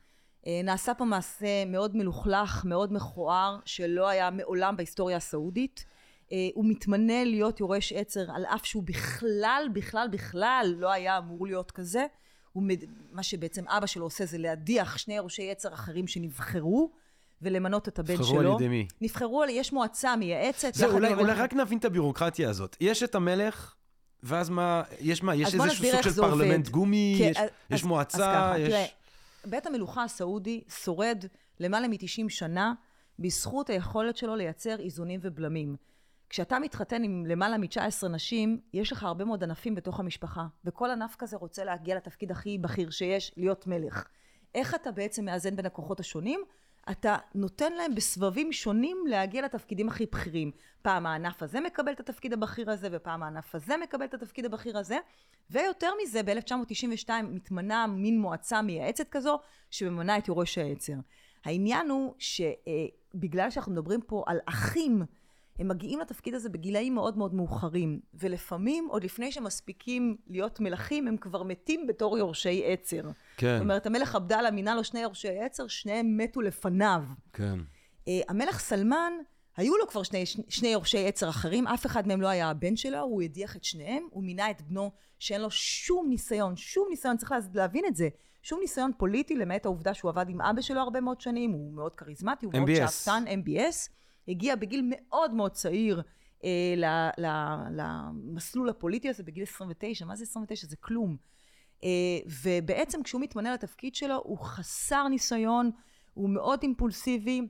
אה, נעשה פה מעשה מאוד מלוכלך, מאוד מכוער, שלא היה מעולם בהיסטוריה הסעודית. אה, הוא מתמנה להיות יורש עצר, על אף שהוא בכלל, בכלל, בכלל לא היה אמור להיות כזה. הוא, מד- מה שבעצם אבא שלו עושה זה להדיח שני יורשי עצר אחרים שנבחרו, ולמנות את הבן נבחרו שלו. על ידי מי? נבחרו על, יש מועצה מייעצת. זהו, אולי, אולי רק נבין את הביורוקרטיה הזאת. יש את המלך, ואז מה, יש מה, יש איזשהו סוג של פרלמנט עובד. גומי, כן, יש, אז- יש מועצה, אז ככה, יש... תראה, בית המלוכה הסעודי שורד למעלה מ-90 שנה בזכות היכולת שלו לייצר איזונים ובלמים. כשאתה מתחתן עם למעלה מ-19 נשים, יש לך הרבה מאוד ענפים בתוך המשפחה, וכל ענף כזה רוצה להגיע לתפקיד הכי בכיר שיש, להיות מלך. איך אתה בעצם מאזן בין הכוחות השונים? אתה נותן להם בסבבים שונים להגיע לתפקידים הכי בכירים. פעם הענף הזה מקבל את התפקיד הבכיר הזה, ופעם הענף הזה מקבל את התפקיד הבכיר הזה. ויותר מזה, ב-1992 מתמנה מין מועצה מייעצת כזו, שממנה את יורש העצר. העניין הוא שבגלל שאנחנו מדברים פה על אחים, הם מגיעים לתפקיד הזה בגילאים מאוד מאוד מאוחרים, ולפעמים עוד לפני שמספיקים להיות מלכים, הם כבר מתים בתור יורשי עצר. כן, זאת אומרת, המלך עבדאללה מינה לו שני יורשי עצר, שניהם מתו לפניו. כן. אה, המלך סלמן, היו לו כבר שני, שני יורשי עצר אחרים, אף אחד מהם לא היה הבן שלו, הוא הדיח את שניהם, הוא מינה את בנו שאין לו שום ניסיון, שום ניסיון, צריך לה- להבין את זה, שום ניסיון פוליטי, למעט העובדה שהוא עבד עם אבא שלו הרבה מאוד שנים, הוא מאוד כריזמטי, הוא מאוד MBS. שאפתן, MBS, הגיע בגיל מאוד מאוד צעיר אה, ל- ל- למסלול הפוליטי הזה, בגיל 29, מה זה 29? זה כלום. אה, ובעצם כשהוא מתמנה לתפקיד שלו, הוא חסר ניסיון, הוא מאוד אימפולסיבי,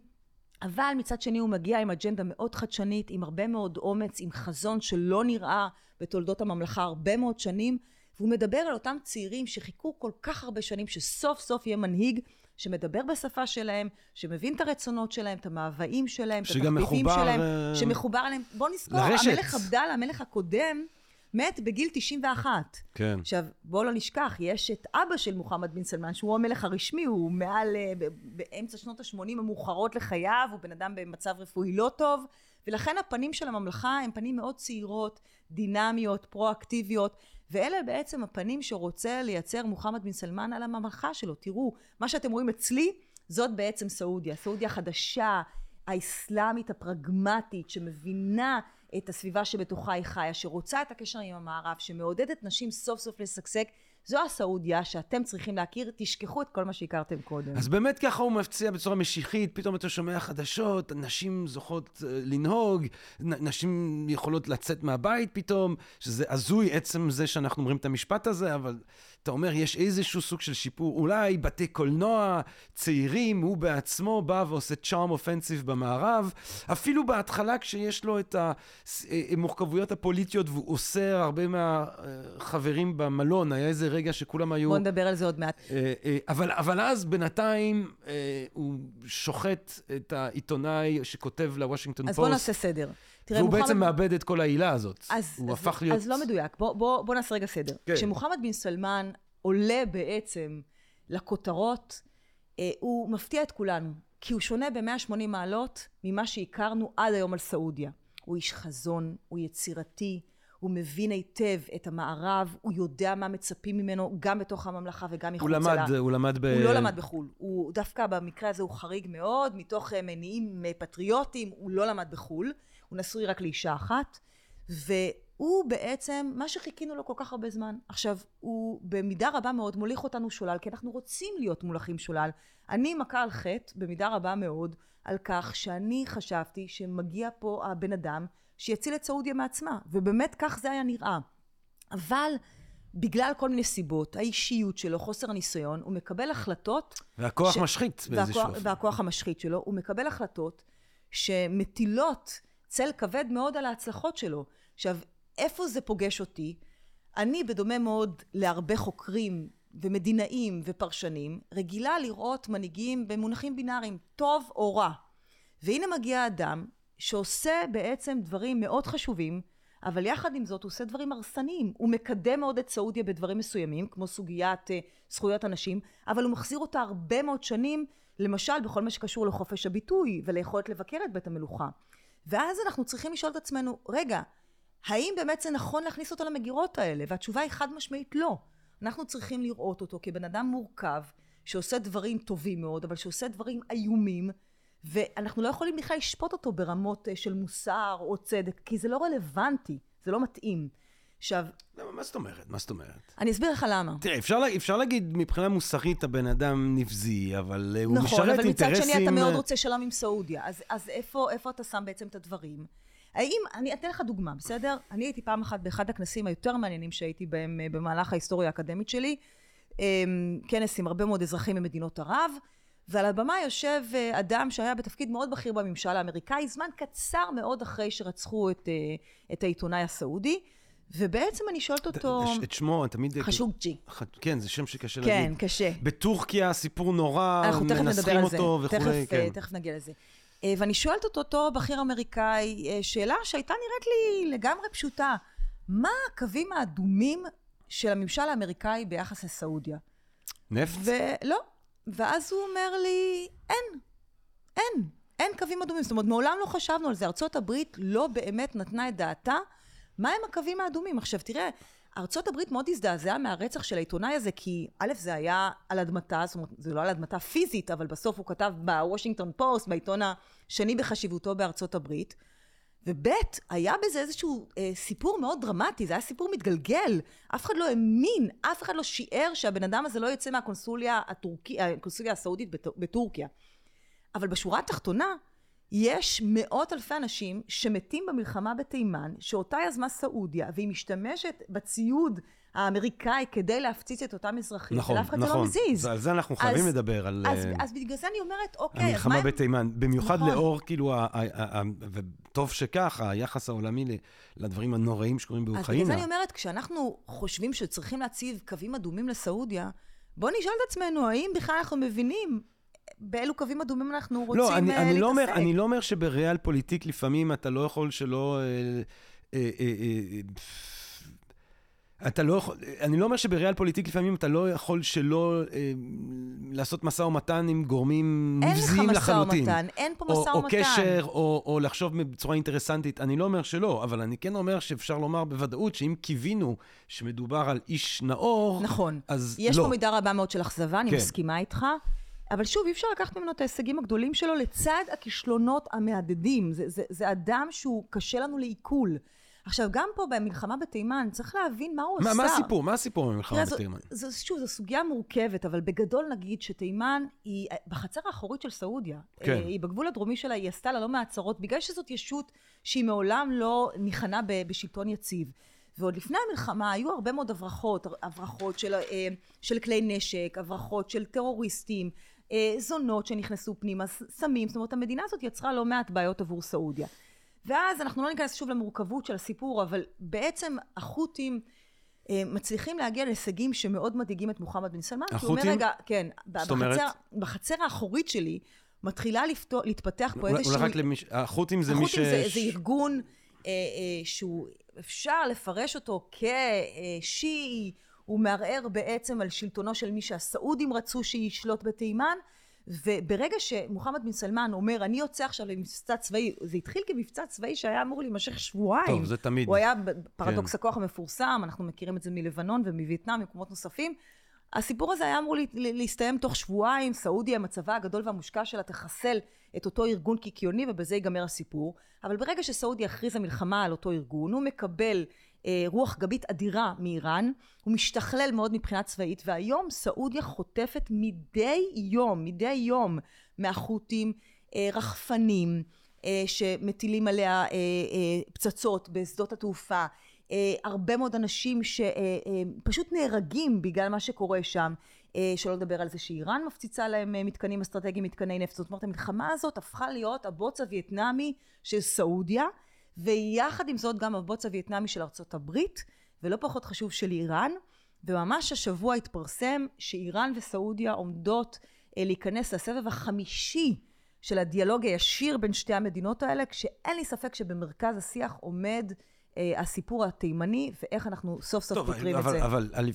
אבל מצד שני הוא מגיע עם אג'נדה מאוד חדשנית, עם הרבה מאוד אומץ, עם חזון שלא נראה בתולדות הממלכה הרבה מאוד שנים, והוא מדבר על אותם צעירים שחיכו כל כך הרבה שנים שסוף סוף יהיה מנהיג שמדבר בשפה שלהם, שמבין את הרצונות שלהם, את המאוויים שלהם, את התחביבים שלהם, אה, שמחובר אליהם. בוא נזכור, לרשת. המלך עבדאללה, המלך הקודם, מת בגיל 91. כן. עכשיו, בואו לא נשכח, יש את אבא של מוחמד בן סלמן, שהוא המלך הרשמי, הוא מעל, אה, באמצע שנות ה-80 המאוחרות לחייו, הוא בן אדם במצב רפואי לא טוב, ולכן הפנים של הממלכה הם פנים מאוד צעירות, דינמיות, פרואקטיביות, ואלה בעצם הפנים שרוצה לייצר מוחמד בן סלמן על הממלכה שלו. תראו, מה שאתם רואים אצלי, זאת בעצם סעודיה. סעודיה החדשה, האסלאמית, הפרגמטית, שמבינה את הסביבה שבתוכה היא חיה, שרוצה את הקשר עם המערב, שמעודדת נשים סוף סוף לשגשג, זו הסעודיה שאתם צריכים להכיר, תשכחו את כל מה שהכרתם קודם. אז באמת ככה הוא מפציע בצורה משיחית, פתאום אתה שומע חדשות, נשים זוכות אה, לנהוג, נשים יכולות לצאת מהבית פתאום, שזה הזוי עצם זה שאנחנו אומרים את המשפט הזה, אבל אתה אומר, יש איזשהו סוג של שיפור, אולי בתי קולנוע, צעירים, הוא בעצמו בא ועושה צ'ארם אופנסיב במערב, אפילו בהתחלה כשיש לו את המורכבויות הפוליטיות והוא אוסר הרבה מהחברים במלון, היה איזה רגע שכולם היו... בואו נדבר על זה עוד מעט. אה, אה, אבל, אבל אז בינתיים אה, הוא שוחט את העיתונאי שכותב לוושינגטון אז פוסט. בואו נעשה סדר. תראה, והוא מוחמד- בעצם מאבד את כל העילה הזאת. אז, הוא אז, הפך להיות... אז לא מדויק. בוא, בוא, בוא נעשה רגע סדר. כן. כשמוחמד בן סלמן עולה בעצם לכותרות, אה, הוא מפתיע את כולנו. כי הוא שונה ב-180 מעלות ממה שהכרנו עד היום על סעודיה. הוא איש חזון, הוא יצירתי, הוא מבין היטב את המערב, הוא יודע מה מצפים ממנו גם בתוך הממלכה וגם הוא מחוצה לה. למד, הוא למד ב... הוא לא למד בחו"ל. הוא דווקא במקרה הזה הוא חריג מאוד, מתוך אה, מניעים אה, פטריוטיים, הוא לא למד בחו"ל. הוא נשוי רק לאישה אחת. והוא בעצם, מה שחיכינו לו כל כך הרבה זמן. עכשיו, הוא במידה רבה מאוד מוליך אותנו שולל, כי אנחנו רוצים להיות מולכים שולל. אני מכה על חטא, במידה רבה מאוד, על כך שאני חשבתי שמגיע פה הבן אדם שיציל את סעודיה מעצמה. ובאמת כך זה היה נראה. אבל בגלל כל מיני סיבות, האישיות שלו, חוסר הניסיון, הוא מקבל החלטות... והכוח ש... משחית באיזשהו אופן. והכוח המשחית שלו, הוא מקבל החלטות שמטילות צל כבד מאוד על ההצלחות שלו. עכשיו, איפה זה פוגש אותי? אני, בדומה מאוד להרבה חוקרים ומדינאים ופרשנים, רגילה לראות מנהיגים במונחים בינאריים, טוב או רע. והנה מגיע אדם שעושה בעצם דברים מאוד חשובים, אבל יחד עם זאת הוא עושה דברים הרסניים. הוא מקדם מאוד את סעודיה בדברים מסוימים, כמו סוגיית uh, זכויות הנשים, אבל הוא מחזיר אותה הרבה מאוד שנים, למשל בכל מה שקשור לחופש הביטוי וליכולת לבקר את בית המלוכה. ואז אנחנו צריכים לשאול את עצמנו, רגע, האם באמת זה נכון להכניס אותו למגירות האלה? והתשובה היא חד משמעית לא. אנחנו צריכים לראות אותו כבן אדם מורכב, שעושה דברים טובים מאוד, אבל שעושה דברים איומים, ואנחנו לא יכולים בכלל לשפוט אותו ברמות אה, של מוסר או צדק, כי זה לא רלוונטי, זה לא מתאים. עכשיו... מה זאת אומרת? מה זאת אומרת? אני אסביר לך למה. תראה, אפשר, אפשר להגיד מבחינה מוסרית הבן אדם נבזי, אבל אה, הוא נכון, משרת אינטרסים... נכון, אבל מצד שני אתה מאוד רוצה שלום עם סעודיה. אז, אז איפה, איפה אתה שם בעצם את הדברים? האם, אני אתן לך דוגמה, בסדר? אני הייתי פעם אחת באחד הכנסים היותר מעניינים שהייתי בהם אה, במהלך ההיסטוריה האקדמית שלי, אמ, כנס עם הרבה מאוד אזרחים ממדינות ערב, ועל הבמה יושב אה, אדם שהיה בתפקיד מאוד בכיר בממשל האמריקאי, זמן קצר מאוד אחרי שרצחו את, אה, את העיתונאי הסעודי, ובעצם אני שואלת אותו... את שמו, תמיד... חשוג'י. כן, זה שם שקשה כן, להגיד. כן, קשה. בטורקיה, סיפור נורא, מנסחים אותו וכולי. תכף, כן. תכף נגיע לזה. אה, ואני שואלת את אותו בכיר אמריקאי אה, שאלה שהייתה נראית לי לגמרי פשוטה. מה הקווים האדומים של הממשל האמריקאי ביחס לסעודיה? נפט? ולא. ואז הוא אומר לי, אין, אין, אין קווים אדומים. זאת אומרת, מעולם לא חשבנו על זה. ארצות הברית לא באמת נתנה את דעתה מה הם הקווים האדומים. עכשיו, תראה, ארצות הברית מאוד הזדעזעה מהרצח של העיתונאי הזה, כי א', זה היה על אדמתה, זאת אומרת, זה לא על אדמתה פיזית, אבל בסוף הוא כתב בוושינגטון פוסט, בעיתון השני בחשיבותו בארצות הברית. וב', היה בזה איזשהו אה, סיפור מאוד דרמטי, זה היה סיפור מתגלגל. אף אחד לא האמין, אף אחד לא שיער שהבן אדם הזה לא יוצא מהקונסוליה הטורקי, הקונסוליה הסעודית בטורקיה. אבל בשורה התחתונה, יש מאות אלפי אנשים שמתים במלחמה בתימן, שאותה יזמה סעודיה, והיא משתמשת בציוד האמריקאי כדי להפציץ את אותם אזרחים, נכון, ולאף אחד נכון. זה לא מזיז. על זה אנחנו חייבים אז, לדבר, על... אז, uh, אז בגלל זה אני אומרת, אוקיי, המלחמה אז מה... בתימן, במיוחד נכון. לאור, כאילו, ה, ה, ה, ה, וטוב שכך, היחס העולמי לדברים הנוראים שקורים באוקראינה. אז בגלל זה אני אומרת, כשאנחנו חושבים שצריכים להציב קווים אדומים לסעודיה, בואו נשאל את עצמנו, האם בכלל אנחנו מבינים באילו קווים אדומים אנחנו רוצים לא, אני, uh, אני להתעסק. לא אומר, אני לא אומר שבריאל פוליטיק לפעמים אתה לא יכול שלא... אה, אה, אה, אה, אתה לא יכול, אני לא אומר שבריאל פוליטיק לפעמים אתה לא יכול שלא אה, לעשות משא ומתן עם גורמים נבזיים לחלוטין. אין לך משא ומתן, אין פה משא ומתן. או קשר, או, או לחשוב בצורה אינטרסנטית. אני לא אומר שלא, אבל אני כן אומר שאפשר לומר בוודאות שאם קיווינו שמדובר על איש נאור, נכון. אז יש לא. פה מידה רבה מאוד של אכזבה, אני כן. מסכימה איתך. אבל שוב, אי אפשר לקחת ממנו את ההישגים הגדולים שלו לצד הכישלונות המהדהדים. זה, זה, זה אדם שהוא קשה לנו לעיכול. עכשיו, גם פה במלחמה בתימן, צריך להבין מה הוא מה, עשה. מה הסיפור? מה הסיפור במלחמה תראה, זו- בתימן? זו, שוב, זו סוגיה מורכבת, אבל בגדול נגיד שתימן היא בחצר האחורית של סעודיה. כן. אה, היא בגבול הדרומי שלה, היא עשתה לה לא מעט צרות, בגלל שזאת ישות שהיא מעולם לא ניחנה ב- בשלטון יציב. ועוד לפני המלחמה היו הרבה מאוד הברחות, הברחות של, אה, של כלי נשק, הברחות של טרוריסטים, זונות שנכנסו פנימה, סמים, זאת אומרת המדינה הזאת יצרה לא מעט בעיות עבור סעודיה. ואז אנחנו לא ניכנס שוב למורכבות של הסיפור, אבל בעצם החות'ים אה, מצליחים להגיע להישגים שמאוד מדאיגים את מוחמד בן סלמן. כי הוא אומר, החות'ים? רגע, כן, ב- זאת אומרת? בחצר, בחצר האחורית שלי מתחילה לפתוח, להתפתח פה איזשהו... אולי רק למי... ש- החות'ים זה מי ש... החות'ים זה, זה ארגון אה, אה, שהוא, אפשר לפרש אותו כשיעי, הוא מערער בעצם על שלטונו של מי שהסעודים רצו שישלוט בתימן, וברגע שמוחמד בן סלמן אומר, אני יוצא עכשיו למבצע צבאי, זה התחיל כמבצע צבאי שהיה אמור להימשך שבועיים. טוב, זה תמיד. הוא היה פרדוקס כן. הכוח המפורסם, אנחנו מכירים את זה מלבנון ומווייטנאם, ממקומות נוספים. הסיפור הזה היה אמור לה- לה- להסתיים תוך שבועיים, סעודיה, מצבה הגדול והמושקע שלה, תחסל את אותו ארגון קיקיוני ובזה ייגמר הסיפור. אבל ברגע שסעודיה הכריזה מלחמה על אותו ארגון, הוא מקבל רוח גבית אדירה מאיראן, הוא משתכלל מאוד מבחינה צבאית, והיום סעודיה חוטפת מדי יום, מדי יום, מהחות'ים אה, רחפנים, אה, שמטילים עליה אה, אה, פצצות בשדות התעופה. אה, הרבה מאוד אנשים שפשוט אה, אה, נהרגים בגלל מה שקורה שם. אה, שלא לדבר על זה שאיראן מפציצה להם אה, מתקנים אסטרטגיים, מתקני נפט. זאת אומרת, המלחמה הזאת הפכה להיות הבוץ הווייטנמי של סעודיה, ויחד עם זאת גם הבוץ הווייטנמי של ארצות הברית, ולא פחות חשוב של איראן. וממש השבוע התפרסם שאיראן וסעודיה עומדות אה, להיכנס לסבב החמישי של הדיאלוג הישיר בין שתי המדינות האלה, כשאין לי ספק שבמרכז השיח עומד הסיפור התימני, ואיך אנחנו סוף סוף פותרים את זה. אבל, אבל,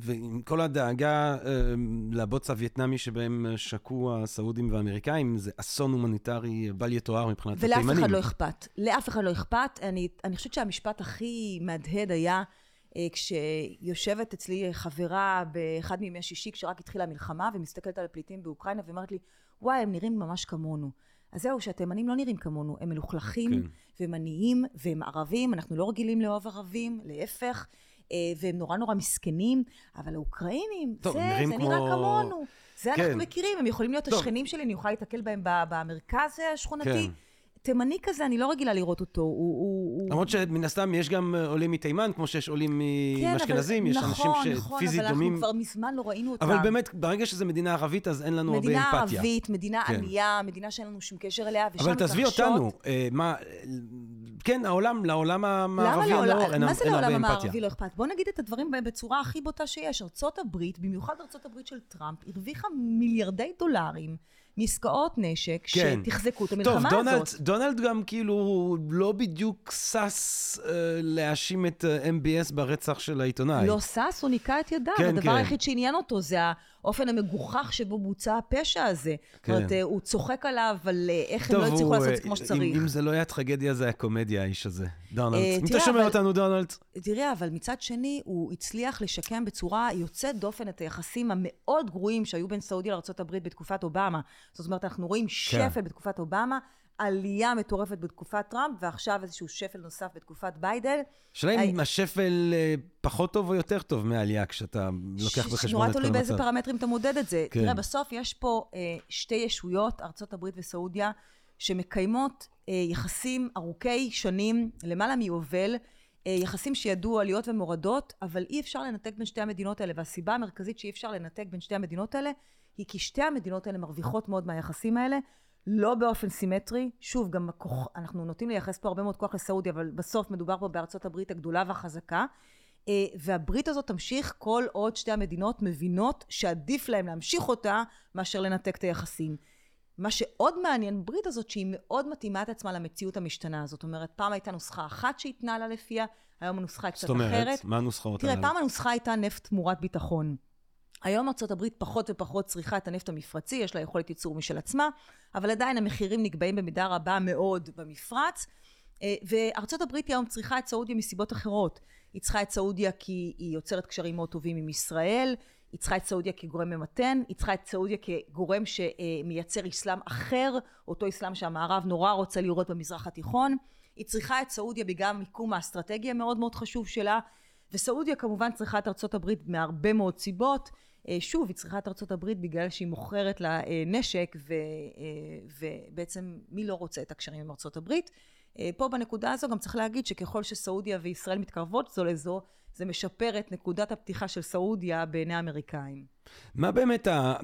ועם כל הדאגה אה, לבוץ הווייטנמי שבהם שקעו הסעודים והאמריקאים, זה אסון הומניטרי בל יתואר מבחינת ולאף התימנים. ולאף אחד לא אכפת. לאף אחד לא אכפת. אני, אני חושבת שהמשפט הכי מהדהד היה... אה, כשיושבת אצלי חברה באחד מימי שישי כשרק התחילה המלחמה ומסתכלת על הפליטים באוקראינה ואומרת לי וואי הם נראים ממש כמונו אז זהו שהתימנים לא נראים כמונו הם מלוכלכים כן. והם עניים והם ערבים אנחנו לא רגילים לאהוב ערבים להפך אה, והם נורא נורא מסכנים אבל האוקראינים טוב, זה, זה כמו... נראה כמונו זה כן. אנחנו מכירים הם יכולים להיות טוב. השכנים שלי אני אוכל להתקל בהם במרכז השכונתי כן. תימני כזה, אני לא רגילה לראות אותו. הוא... למרות שמן הסתם יש גם אה, עולים מתימן, כמו שיש עולים מאשכנזים, כן, יש נכון, אנשים נכון, שפיזית דומים. נכון, נכון, אבל אנחנו כבר מזמן לא ראינו אותם. אבל באמת, ברגע שזו מדינה ערבית, אז אין לנו הרבה אמפתיה. מדינה ערבית, מדינה כן. ענייה, מדינה שאין לנו שום קשר אליה, ושם מתרחשות... אבל תעזבי אותנו, אה, מה... כן, העולם, לעולם המערבי אין הרבה אמפתיה. מה זה לעולם המערבי לא אכפת? בוא נגיד את הדברים בצורה הכי בוטה שיש. ארצות הברית, במיוחד ארצות הברית של טראמפ, הרוויחה מיליארדי דולרים. מעסקאות נשק כן. שתחזקו את המלחמה טוב, דונלד, הזאת. דונלד גם כאילו לא בדיוק שש uh, להאשים את אה, MBS ברצח של העיתונאי. לא שש, הוא ניקה את ידיו. כן, הדבר כן. היחיד שעניין אותו זה האופן המגוחך שבו בוצע הפשע הזה. כן. זאת אומרת, אה, הוא צוחק עליו על אה, איך טוב, הם לא הצליחו לעשות את זה כמו שצריך. אם, אם זה לא היה טרגדיה, זה היה קומדיה, האיש הזה. דונלד. אה, אם אתה שומע אותנו, דונלד. תראה, אבל מצד שני, הוא הצליח לשקם בצורה יוצאת דופן את היחסים המאוד גרועים שהיו בין סעודיה לארה"ב בתקופת אובמה. זאת אומרת, אנחנו רואים כן. שפל בתקופת אובמה, עלייה מטורפת בתקופת טראמפ, ועכשיו איזשהו שפל נוסף בתקופת ביידן. השאלה אם השפל אה, פחות טוב או יותר טוב מהעלייה, כשאתה לוקח בחשבון את כל המצב. נורא תלוי באיזה פרמטרים אתה מודד את זה. כן. תראה, בסוף יש פה אה, שתי ישויות, ארה"ב וסעודיה, שמקיימות אה, יחסים ארוכי שנים, למעלה מיובל, אה, יחסים שידעו עליות ומורדות, אבל אי אפשר לנתק בין שתי המדינות האלה, והסיבה המרכזית שאי אפשר לנתק בין שתי המדינות האלה, היא כי שתי המדינות האלה מרוויחות מאוד מהיחסים האלה, לא באופן סימטרי. שוב, גם הכוח, אנחנו נוטים לייחס פה הרבה מאוד כוח לסעודיה, אבל בסוף מדובר פה בארצות הברית הגדולה והחזקה. אה, והברית הזאת תמשיך כל עוד שתי המדינות מבינות שעדיף להם להמשיך אותה מאשר לנתק את היחסים. מה שעוד מעניין בברית הזאת שהיא מאוד מתאימה את עצמה למציאות המשתנה. זאת אומרת, פעם הייתה נוסחה אחת שהתנהלה לפיה, היום הנוסחה היא קצת אחרת. זאת אומרת, מה הנוסחאות האלה? תראה, פעם הנוסחה הייתה נפט תמורת ביטחון. היום ארה"ב פחות ופחות צריכה את הנפט המפרצי, יש לה יכולת ייצור משל עצמה, אבל עדיין המחירים נקבעים במידה רבה מאוד במפרץ. אה, וארצות הברית היום צריכה את סעודיה מסיבות אחרות. היא צריכה את סעודיה כי היא יוצרת קשרים מאוד טובים עם ישראל, היא צריכה את סעודיה כגורם ממתן, היא צריכה את סעודיה כגורם שמייצר אסלאם אחר, אותו אסלאם שהמערב נורא רוצה לראות במזרח התיכון. היא צריכה את סעודיה בגלל המיקום האסטרטגי המאוד מאוד חשוב שלה, וסעודיה כמובן צריכה את ארצות הברית מהרבה מאוד סיבות. אה, שוב, היא צריכה את הברית בגלל שהיא מוכרת לה אה, נשק, ו, אה, ובעצם מי לא רוצה את הקשרים עם הברית? פה בנקודה הזו גם צריך להגיד שככל שסעודיה וישראל מתקרבות זו לזו, זה משפר את נקודת הפתיחה של סעודיה בעיני האמריקאים. מה באמת ה...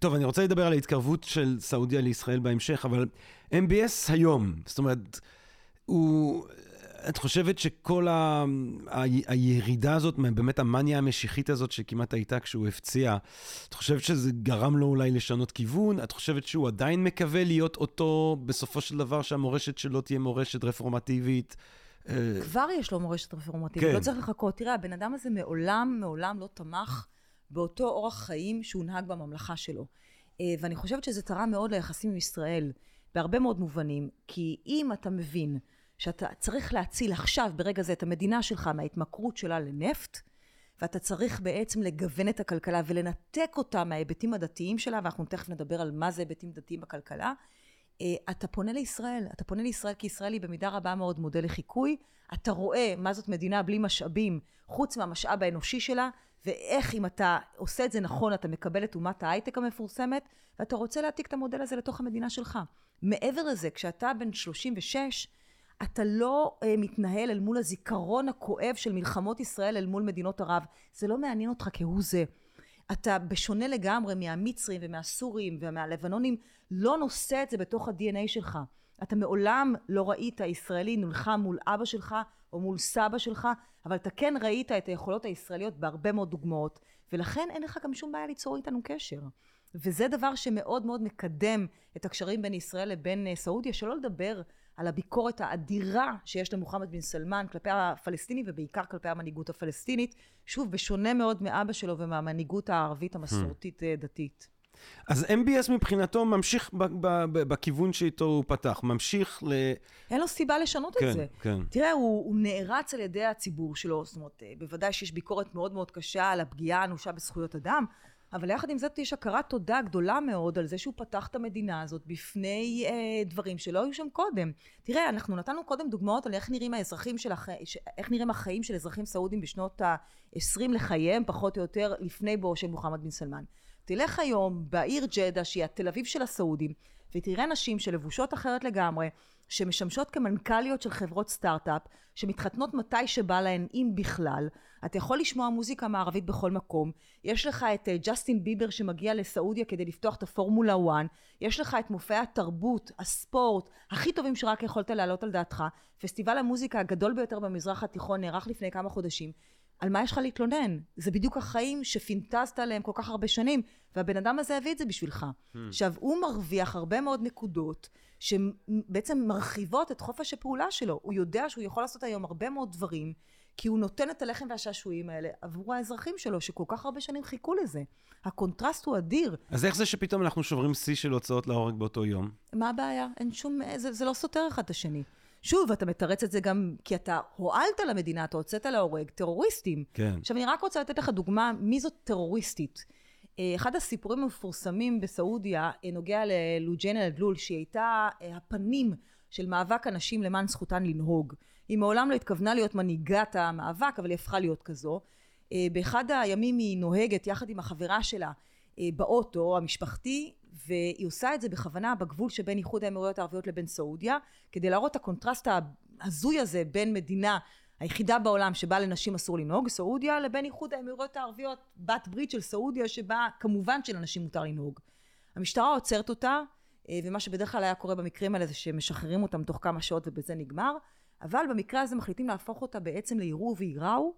טוב, אני רוצה לדבר על ההתקרבות של סעודיה לישראל בהמשך, אבל MBS היום, זאת אומרת, הוא... את חושבת שכל ה... ה... הירידה הזאת, באמת המאניה המשיחית הזאת שכמעט הייתה כשהוא הפציע, את חושבת שזה גרם לו אולי לשנות כיוון? את חושבת שהוא עדיין מקווה להיות אותו, בסופו של דבר שהמורשת שלו תהיה מורשת רפורמטיבית? אה, כבר יש לו מורשת רפורמטיבית, כן. לא צריך לחכות. תראה, הבן אדם הזה מעולם, מעולם לא תמך באותו אורח חיים שהוא נהג בממלכה שלו. אה, ואני חושבת שזה תרם מאוד ליחסים עם ישראל, בהרבה מאוד מובנים. כי אם אתה מבין שאתה צריך להציל עכשיו, ברגע זה, את המדינה שלך מההתמכרות שלה לנפט, ואתה צריך בעצם לגוון את הכלכלה ולנתק אותה מההיבטים הדתיים שלה, ואנחנו תכף נדבר על מה זה היבטים דתיים בכלכלה, אה, אתה פונה לישראל. אתה פונה לישראל כי ישראל היא במידה רבה מאוד מודל לחיקוי. אתה רואה מה זאת מדינה בלי משאבים, חוץ מהמשאב האנושי שלה, ואיך אם אתה עושה את זה נכון, אתה מקבל את אומת ההייטק המפורסמת, ואתה רוצה להעתיק את המודל הזה לתוך המדינה שלך. מעבר לזה, כשאתה בן 36, אתה לא uh, מתנהל אל מול הזיכרון הכואב של מלחמות ישראל אל מול מדינות ערב. זה לא מעניין אותך כהוא זה. אתה בשונה לגמרי מהמצרים ומהסורים ומהלבנונים, לא נושא את זה בתוך ה-DNA שלך. אתה מעולם לא ראית ישראלי נלחם מול אבא שלך או מול סבא שלך, אבל אתה כן ראית את היכולות הישראליות בהרבה מאוד דוגמאות, ולכן אין לך גם שום בעיה ליצור איתנו קשר. וזה דבר שמאוד מאוד מקדם את הקשרים בין ישראל לבין אה, סעודיה, שלא לדבר על הביקורת האדירה שיש למוחמד בן סלמן כלפי הפלסטינים ובעיקר כלפי המנהיגות הפלסטינית, שוב, בשונה מאוד מאבא שלו ומהמנהיגות הערבית המסורתית אה, דתית. אז MBS מבחינתו ממשיך בכיוון שאיתו הוא פתח, ממשיך ל... אין לו סיבה לשנות כן, את זה. כן. תראה, הוא, הוא נערץ על ידי הציבור שלו, זאת אומרת, אה, בוודאי שיש ביקורת מאוד מאוד קשה על הפגיעה האנושה בזכויות אדם, אבל יחד עם זאת יש הכרת תודה גדולה מאוד על זה שהוא פתח את המדינה הזאת בפני אה, דברים שלא היו שם קודם. תראה, אנחנו נתנו קודם דוגמאות על איך נראים האזרחים של הח... איך נראים החיים של אזרחים סעודים בשנות ה-20 לחייהם, פחות או יותר, לפני בואו של מוחמד בן סלמן. תלך היום בעיר ג'דה, שהיא התל אביב של הסעודים, ותראה נשים שלבושות אחרת לגמרי, שמשמשות כמנכ"ליות של חברות סטארט-אפ, שמתחתנות מתי שבא להן, אם בכלל. אתה יכול לשמוע מוזיקה מערבית בכל מקום. יש לך את אה, ג'סטין ביבר שמגיע לסעודיה כדי לפתוח את הפורמולה 1. יש לך את מופעי התרבות, הספורט, הכי טובים שרק יכולת להעלות על דעתך. פסטיבל המוזיקה הגדול ביותר במזרח התיכון נערך לפני כמה חודשים. על מה יש לך להתלונן? זה בדיוק החיים שפינטזת עליהם כל כך הרבה שנים, והבן אדם הזה הביא את זה בשבילך. הממ. עכשיו, הוא מרוויח הרבה מאוד נקודות שבעצם מרחיבות את חופש הפעולה שלו. הוא יודע שהוא יכול לעשות היום הרבה מאוד דברים, כי הוא נותן את הלחם והשעשועים האלה עבור האזרחים שלו, שכל כך הרבה שנים חיכו לזה. הקונטרסט הוא אדיר. אז איך זה שפתאום אנחנו שוברים שיא של הוצאות להורג באותו יום? מה הבעיה? אין שום... זה, זה לא סותר אחד את השני. שוב, אתה מתרץ את זה גם כי אתה הועלת למדינה, אתה הוצאת להורג טרוריסטים. כן. עכשיו, אני רק רוצה לתת לך דוגמה מי זאת טרוריסטית. אה, אחד הסיפורים המפורסמים בסעודיה אה, נוגע ללוג'נה אלדלול, שהיא הייתה אה, הפנים של מאבק הנשים למען זכותן לנהוג. היא מעולם לא התכוונה להיות מנהיגת המאבק, אבל היא הפכה להיות כזו. באחד הימים היא נוהגת יחד עם החברה שלה באוטו המשפחתי, והיא עושה את זה בכוונה בגבול שבין איחוד האמירויות הערביות לבין סעודיה, כדי להראות את הקונטרסט ההזוי הזה בין מדינה היחידה בעולם שבה לנשים אסור לנהוג, סעודיה, לבין איחוד האמירויות הערביות, בת ברית של סעודיה, שבה כמובן שלנשים מותר לנהוג. המשטרה עוצרת אותה, אה, ומה שבדרך כלל היה קורה במקרים האלה זה שמשחררים אותם תוך כמה שעות ובזה נגמר, אבל במקרה הזה מחליטים להפוך אותה בעצם ליראו וייראו,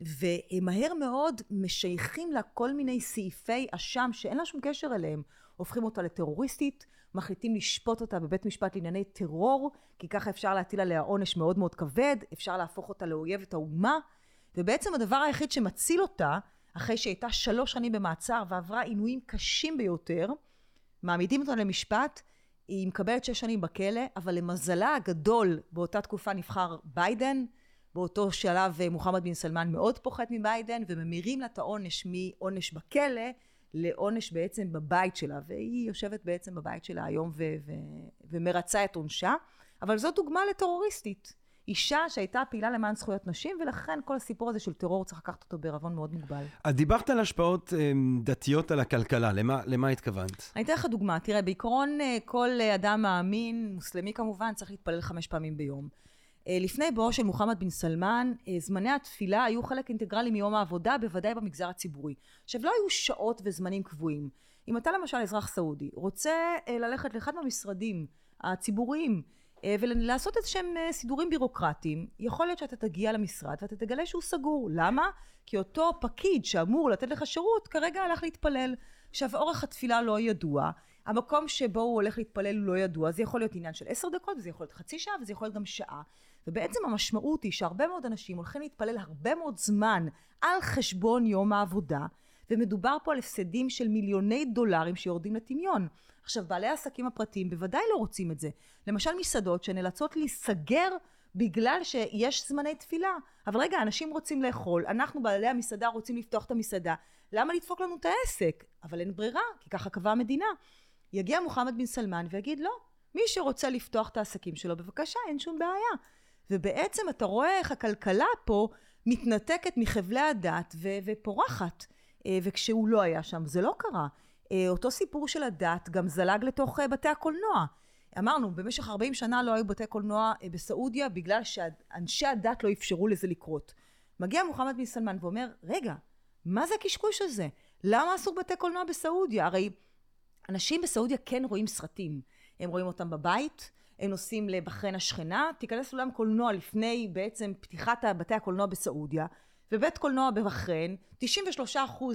ומהר מאוד משייכים לה כל מיני סעיפי אשם שאין לה שום קשר אליהם. הופכים אותה לטרוריסטית, מחליטים לשפוט אותה בבית משפט לענייני טרור, כי ככה אפשר להטיל עליה עונש מאוד מאוד כבד, אפשר להפוך אותה לאויבת האומה, ובעצם הדבר היחיד שמציל אותה, אחרי שהייתה שלוש שנים במעצר ועברה עינויים קשים ביותר, מעמידים אותה למשפט, היא מקבלת שש שנים בכלא, אבל למזלה הגדול באותה תקופה נבחר ביידן, באותו שלב מוחמד בן סלמן מאוד פוחד מביידן, וממירים לה את העונש מעונש בכלא לעונש בעצם בבית שלה, והיא יושבת בעצם בבית שלה היום ו- ו- ומרצה את עונשה, אבל זו דוגמה לטרוריסטית. אישה שהייתה פעילה למען זכויות נשים, ולכן כל הסיפור הזה של טרור צריך לקחת אותו בערבון מאוד מוגבל. את דיברת על השפעות um, דתיות על הכלכלה, למה, למה התכוונת? אני אתן לך דוגמה, תראה, בעיקרון אה, כל אדם מאמין, מוסלמי כמובן, צריך להתפלל חמש פעמים ביום. אה, לפני בואו של מוחמד בן סלמן, אה, זמני התפילה היו חלק אינטגרלי מיום העבודה, בוודאי במגזר הציבורי. עכשיו, לא היו שעות וזמנים קבועים. אם אתה למשל אזרח סעודי, רוצה אה, ללכת לאחד מהמשרדים הציבוריים ולעשות איזה שהם סידורים בירוקרטיים, יכול להיות שאתה תגיע למשרד ואתה תגלה שהוא סגור. למה? כי אותו פקיד שאמור לתת לך שירות, כרגע הלך להתפלל. עכשיו, אורך התפילה לא ידוע. המקום שבו הוא הולך להתפלל לא ידוע, זה יכול להיות עניין של עשר דקות, וזה יכול להיות חצי שעה, וזה יכול להיות גם שעה. ובעצם המשמעות היא שהרבה מאוד אנשים הולכים להתפלל הרבה מאוד זמן על חשבון יום העבודה, ומדובר פה על הפסדים של מיליוני דולרים שיורדים לטמיון. עכשיו, בעלי העסקים הפרטיים בוודאי לא רוצים את זה. למשל מסעדות שנאלצות להיסגר בגלל שיש זמני תפילה. אבל רגע, אנשים רוצים לאכול, אנחנו בעלי המסעדה רוצים לפתוח את המסעדה. למה לדפוק לנו את העסק? אבל אין ברירה, כי ככה קבעה המדינה. יגיע מוחמד בן סלמן ויגיד לא, מי שרוצה לפתוח את העסקים שלו, בבקשה, אין שום בעיה. ובעצם אתה רואה איך הכלכלה פה מתנתקת מחבלי הדת ו- ופורחת. אה, וכשהוא לא היה שם, זה לא קרה. אה, אותו סיפור של הדת גם זלג לתוך אה, בתי הקולנוע. אמרנו, במשך 40 שנה לא היו בתי קולנוע בסעודיה בגלל שאנשי הדת לא אפשרו לזה לקרות. מגיע מוחמד בן סלמן ואומר, רגע, מה זה הקשקוש הזה? למה אסור בתי קולנוע בסעודיה? הרי אנשים בסעודיה כן רואים סרטים. הם רואים אותם בבית, הם נוסעים לבחריין השכנה, תיכנס לאולם קולנוע לפני בעצם פתיחת בתי הקולנוע בסעודיה, ובית קולנוע בבחריין, 93%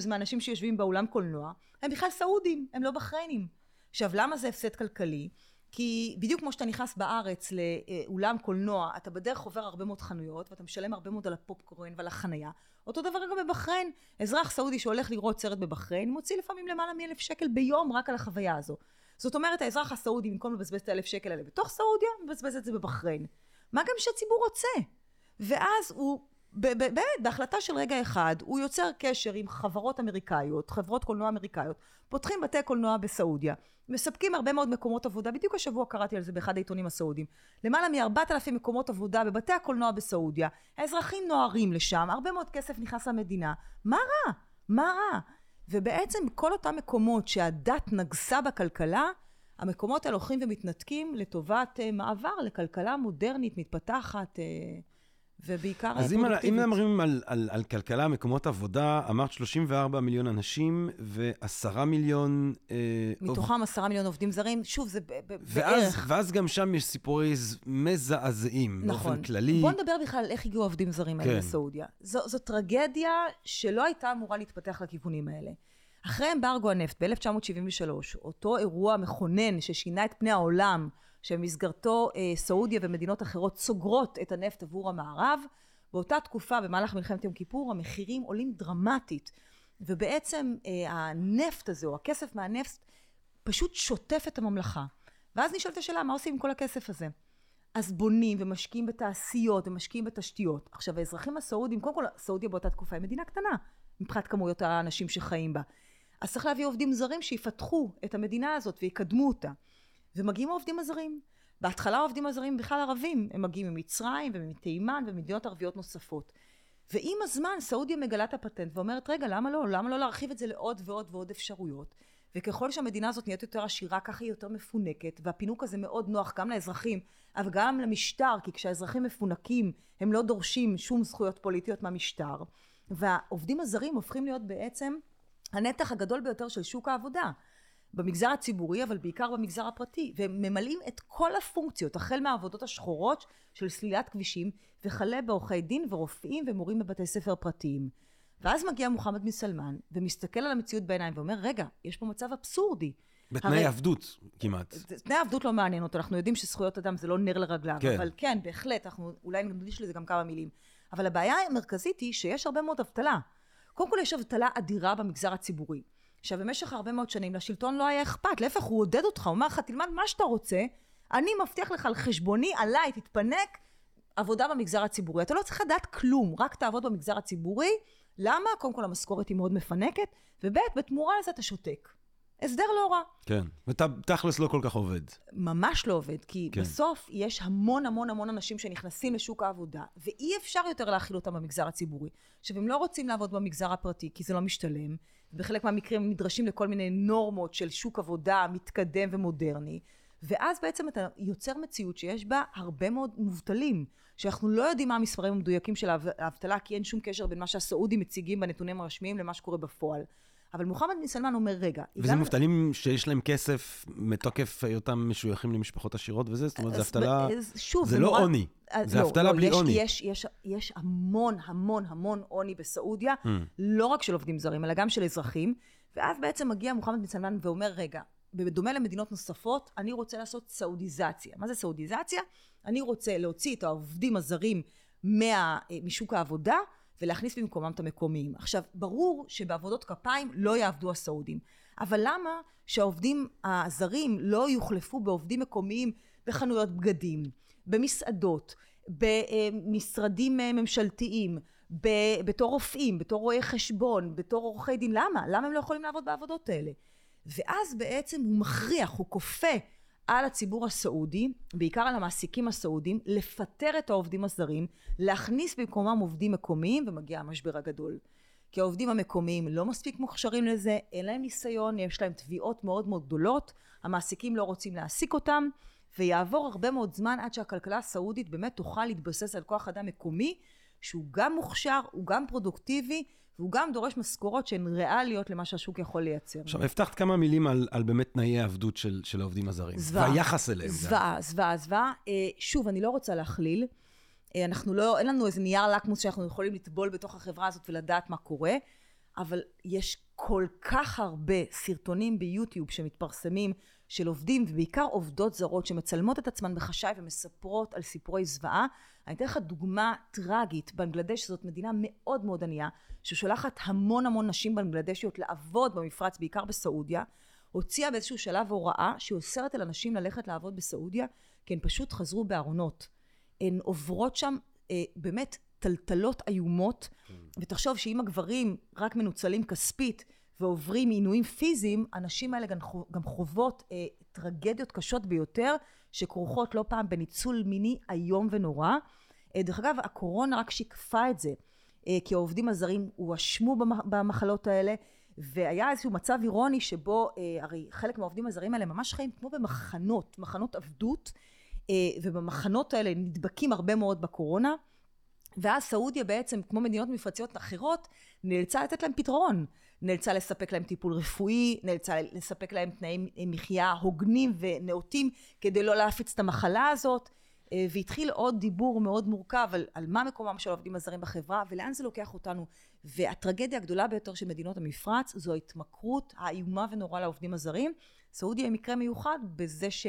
מהאנשים שיושבים באולם קולנוע הם בכלל סעודים, הם לא בחריינים. עכשיו למה זה הפסד כלכלי? כי בדיוק כמו שאתה נכנס בארץ לאולם קולנוע, אתה בדרך עובר הרבה מאוד חנויות, ואתה משלם הרבה מאוד על הפופקורן ועל החנייה. אותו דבר גם בבחריין. אזרח סעודי שהולך לראות סרט בבחריין, מוציא לפעמים למעלה מאלף שקל ביום רק על החוויה הזו. זאת אומרת, האזרח הסעודי, במקום לבזבז את האלף שקל האלה בתוך סעודיה, מבזבז את זה בבחריין. מה גם שהציבור רוצה. ואז הוא באמת, בהחלטה של רגע אחד, הוא יוצר קשר עם חברות אמריקאיות, חברות קולנוע אמריקאיות, פותחים בתי קולנוע בסעודיה, מספקים הרבה מאוד מקומות עבודה, בדיוק השבוע קראתי על זה באחד העיתונים הסעודיים, למעלה מארבעת אלפים מקומות עבודה בבתי הקולנוע בסעודיה, האזרחים נוהרים לשם, הרבה מאוד כסף נכנס למדינה, מה רע? מה רע? ובעצם כל אותם מקומות שהדת נגסה בכלכלה, המקומות האלה הולכים ומתנתקים לטובת uh, מעבר לכלכלה מודרנית, מתפתחת. ובעיקר אז אם, אם מדברים על, על, על כלכלה, מקומות עבודה, אמרת 34 מיליון אנשים ו-10 מיליון... אה, מתוכם עוב... 10 מיליון עובדים זרים, שוב, זה ואז, בערך. ואז גם שם יש סיפורי מזעזעים, נכון. באופן כללי. בוא נדבר בכלל על איך הגיעו העובדים זרים האלה כן. לסעודיה. זו, זו טרגדיה שלא הייתה אמורה להתפתח לכיוונים האלה. אחרי אמברגו הנפט ב-1973, אותו אירוע מכונן ששינה את פני העולם, שבמסגרתו אה, סעודיה ומדינות אחרות סוגרות את הנפט עבור המערב. באותה תקופה, במהלך מלחמת יום כיפור, המחירים עולים דרמטית. ובעצם אה, הנפט הזה, או הכסף מהנפט, פשוט שוטף את הממלכה. ואז נשאלת השאלה, מה עושים עם כל הכסף הזה? אז בונים ומשקיעים בתעשיות ומשקיעים בתשתיות. עכשיו, האזרחים הסעודים, קודם כל, סעודיה באותה תקופה היא מדינה קטנה, מבחינת כמויות האנשים שחיים בה. אז צריך להביא עובדים זרים שיפתחו את המדינה הזאת ויקדמו אותה. ומגיעים העובדים הזרים. בהתחלה העובדים הזרים בכלל ערבים, הם מגיעים ממצרים ומתימן וממדינות ערביות נוספות. ועם הזמן סעודיה מגלה את הפטנט ואומרת רגע למה לא? למה לא להרחיב את זה לעוד ועוד ועוד אפשרויות? וככל שהמדינה הזאת נהיית יותר עשירה ככה היא יותר מפונקת והפינוק הזה מאוד נוח גם לאזרחים אבל גם למשטר כי כשהאזרחים מפונקים הם לא דורשים שום זכויות פוליטיות מהמשטר והעובדים הזרים הופכים להיות בעצם הנתח הגדול ביותר של שוק העבודה במגזר הציבורי אבל בעיקר במגזר הפרטי והם ממלאים את כל הפונקציות החל מהעבודות השחורות של סלילת כבישים וכלה בעורכי דין ורופאים ומורים בבתי ספר פרטיים ואז מגיע מוחמד בן סלמן ומסתכל על המציאות בעיניים ואומר רגע יש פה מצב אבסורדי בתנאי הרי, עבדות כמעט. תנאי עבדות לא מעניין אותו, אנחנו יודעים שזכויות אדם זה לא נר לרגליו, כן. אבל כן, בהחלט, אנחנו אולי נקדיש לזה גם כמה מילים. אבל הבעיה המרכזית היא שיש הרבה מאוד אבטלה. קודם כל יש אבטלה אדירה במגזר הציבורי. עכשיו, במשך הרבה מאוד שנים לשלטון לא היה אכפת, להפך, הוא עודד אותך, הוא אמר לך, תלמד מה שאתה רוצה, אני מבטיח לך על חשבוני, עליי, תתפנק, עבודה במגזר הציבורי. אתה לא צריך לדעת כלום, רק תעבוד במגזר הציבורי. למה? קודם כל המשכורת היא מאוד מפנקת, וב' בתמורה לזה אתה שותק. הסדר לא רע. כן, ותכלס לא כל כך עובד. ממש לא עובד, כי כן. בסוף יש המון המון המון אנשים שנכנסים לשוק העבודה, ואי אפשר יותר להכיל אותם במגזר הציבורי. עכשיו, הם לא רוצים לעבוד במגזר הפרטי, כי זה לא משתלם, בחלק מהמקרים הם נדרשים לכל מיני נורמות של שוק עבודה מתקדם ומודרני, ואז בעצם אתה יוצר מציאות שיש בה הרבה מאוד מובטלים, שאנחנו לא יודעים מה המספרים המדויקים של האבטלה, כי אין שום קשר בין מה שהסעודים מציגים בנתונים הרשמיים למה שקורה בפועל. אבל מוחמד בן סלמן אומר, רגע... וזה הגענו... מובטלים שיש להם כסף מתוקף היותם משויכים למשפחות עשירות וזה? זאת אומרת, זו אבטלה... שוב, זה, לא עוני, זה לא, אבטלה לא, בלי יש, עוני. יש, יש, יש המון, המון, המון עוני בסעודיה, mm. לא רק של עובדים זרים, אלא גם של אזרחים. ואז בעצם מגיע מוחמד בן סלמן ואומר, רגע, בדומה למדינות נוספות, אני רוצה לעשות סעודיזציה. מה זה סעודיזציה? אני רוצה להוציא את העובדים הזרים מה, משוק העבודה, ולהכניס במקומם את המקומיים. עכשיו, ברור שבעבודות כפיים לא יעבדו הסעודים, אבל למה שהעובדים הזרים לא יוחלפו בעובדים מקומיים בחנויות בגדים, במסעדות, במשרדים ממשלתיים, בתור רופאים, בתור רואי חשבון, בתור עורכי דין, למה? למה הם לא יכולים לעבוד בעבודות האלה? ואז בעצם הוא מכריח, הוא כופה על הציבור הסעודי, בעיקר על המעסיקים הסעודים, לפטר את העובדים הזרים, להכניס במקומם עובדים מקומיים, ומגיע המשבר הגדול. כי העובדים המקומיים לא מספיק מוכשרים לזה, אין להם ניסיון, יש להם תביעות מאוד מאוד גדולות, המעסיקים לא רוצים להעסיק אותם, ויעבור הרבה מאוד זמן עד שהכלכלה הסעודית באמת תוכל להתבסס על כוח אדם מקומי, שהוא גם מוכשר, הוא גם פרודוקטיבי, והוא גם דורש משכורות שהן ריאליות למה שהשוק יכול לייצר. עכשיו, הבטחת כמה מילים על, על באמת תנאי העבדות של, של העובדים הזרים. זוועה. והיחס אליהם. זוועה, זוועה, זוועה. אה, שוב, אני לא רוצה להכליל. אה, אנחנו לא, אין לנו איזה נייר לקמוס שאנחנו יכולים לטבול בתוך החברה הזאת ולדעת מה קורה, אבל יש כל כך הרבה סרטונים ביוטיוב שמתפרסמים של עובדים, ובעיקר עובדות זרות שמצלמות את עצמן בחשאי ומספרות על סיפורי זוועה. אני אתן לך דוגמה טרגית, בנגלדש זאת מדינה מאוד מאוד ענייה, ששולחת המון המון נשים בנגלדשיות לעבוד במפרץ, בעיקר בסעודיה, הוציאה באיזשהו שלב הוראה שאוסרת על הנשים ללכת לעבוד בסעודיה, כי הן פשוט חזרו בארונות. הן עוברות שם אה, באמת טלטלות איומות, ותחשוב שאם הגברים רק מנוצלים כספית ועוברים עינויים פיזיים, הנשים האלה גם, גם חוות אה, טרגדיות קשות ביותר, שכרוכות לא פעם בניצול מיני איום ונורא. אה, דרך אגב, הקורונה רק שיקפה את זה, אה, כי העובדים הזרים הואשמו במחלות האלה, והיה איזשהו מצב אירוני שבו, אה, הרי חלק מהעובדים הזרים האלה ממש חיים כמו במחנות, מחנות עבדות, אה, ובמחנות האלה נדבקים הרבה מאוד בקורונה. ואז סעודיה בעצם, כמו מדינות מפרציות אחרות, נאלצה לתת להם פתרון. נאלצה לספק להם טיפול רפואי, נאלצה לספק להם תנאי מחיה הוגנים ונאותים כדי לא להפיץ את המחלה הזאת. אה, והתחיל עוד דיבור מאוד מורכב על, על מה מקומם של העובדים הזרים בחברה ולאן זה לוקח אותנו. והטרגדיה הגדולה ביותר של מדינות המפרץ זו ההתמכרות האיומה ונורא לעובדים הזרים. סעודיה היא מקרה מיוחד בזה ש...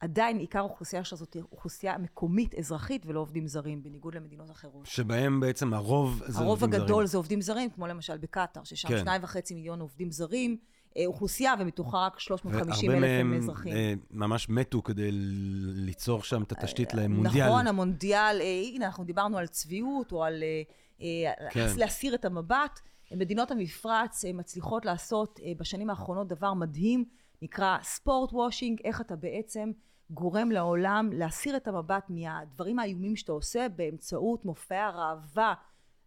עדיין עיקר האוכלוסייה שלה זאת אוכלוסייה מקומית אזרחית ולא עובדים זרים, בניגוד למדינות אחרות. שבהם בעצם הרוב זה עובדים זרים. הרוב הגדול זה עובדים זרים, כמו למשל בקטאר, ששם כן. שניים וחצי מיליון עובדים זרים, אה, אוכלוסייה, ומתוכה רק 350 אלף הם אזרחים. הרבה מהם ממש מתו כדי ליצור שם את התשתית אה, למונדיאל. נכון, המונדיאל, אה, הנה, אנחנו דיברנו על צביעות, או על כן. להסיר את המבט. מדינות המפרץ מצליחות לעשות בשנים האחרונות דבר מדהים. נקרא ספורט וושינג, איך אתה בעצם גורם לעולם להסיר את המבט מהדברים האיומים שאתה עושה באמצעות מופעי הראווה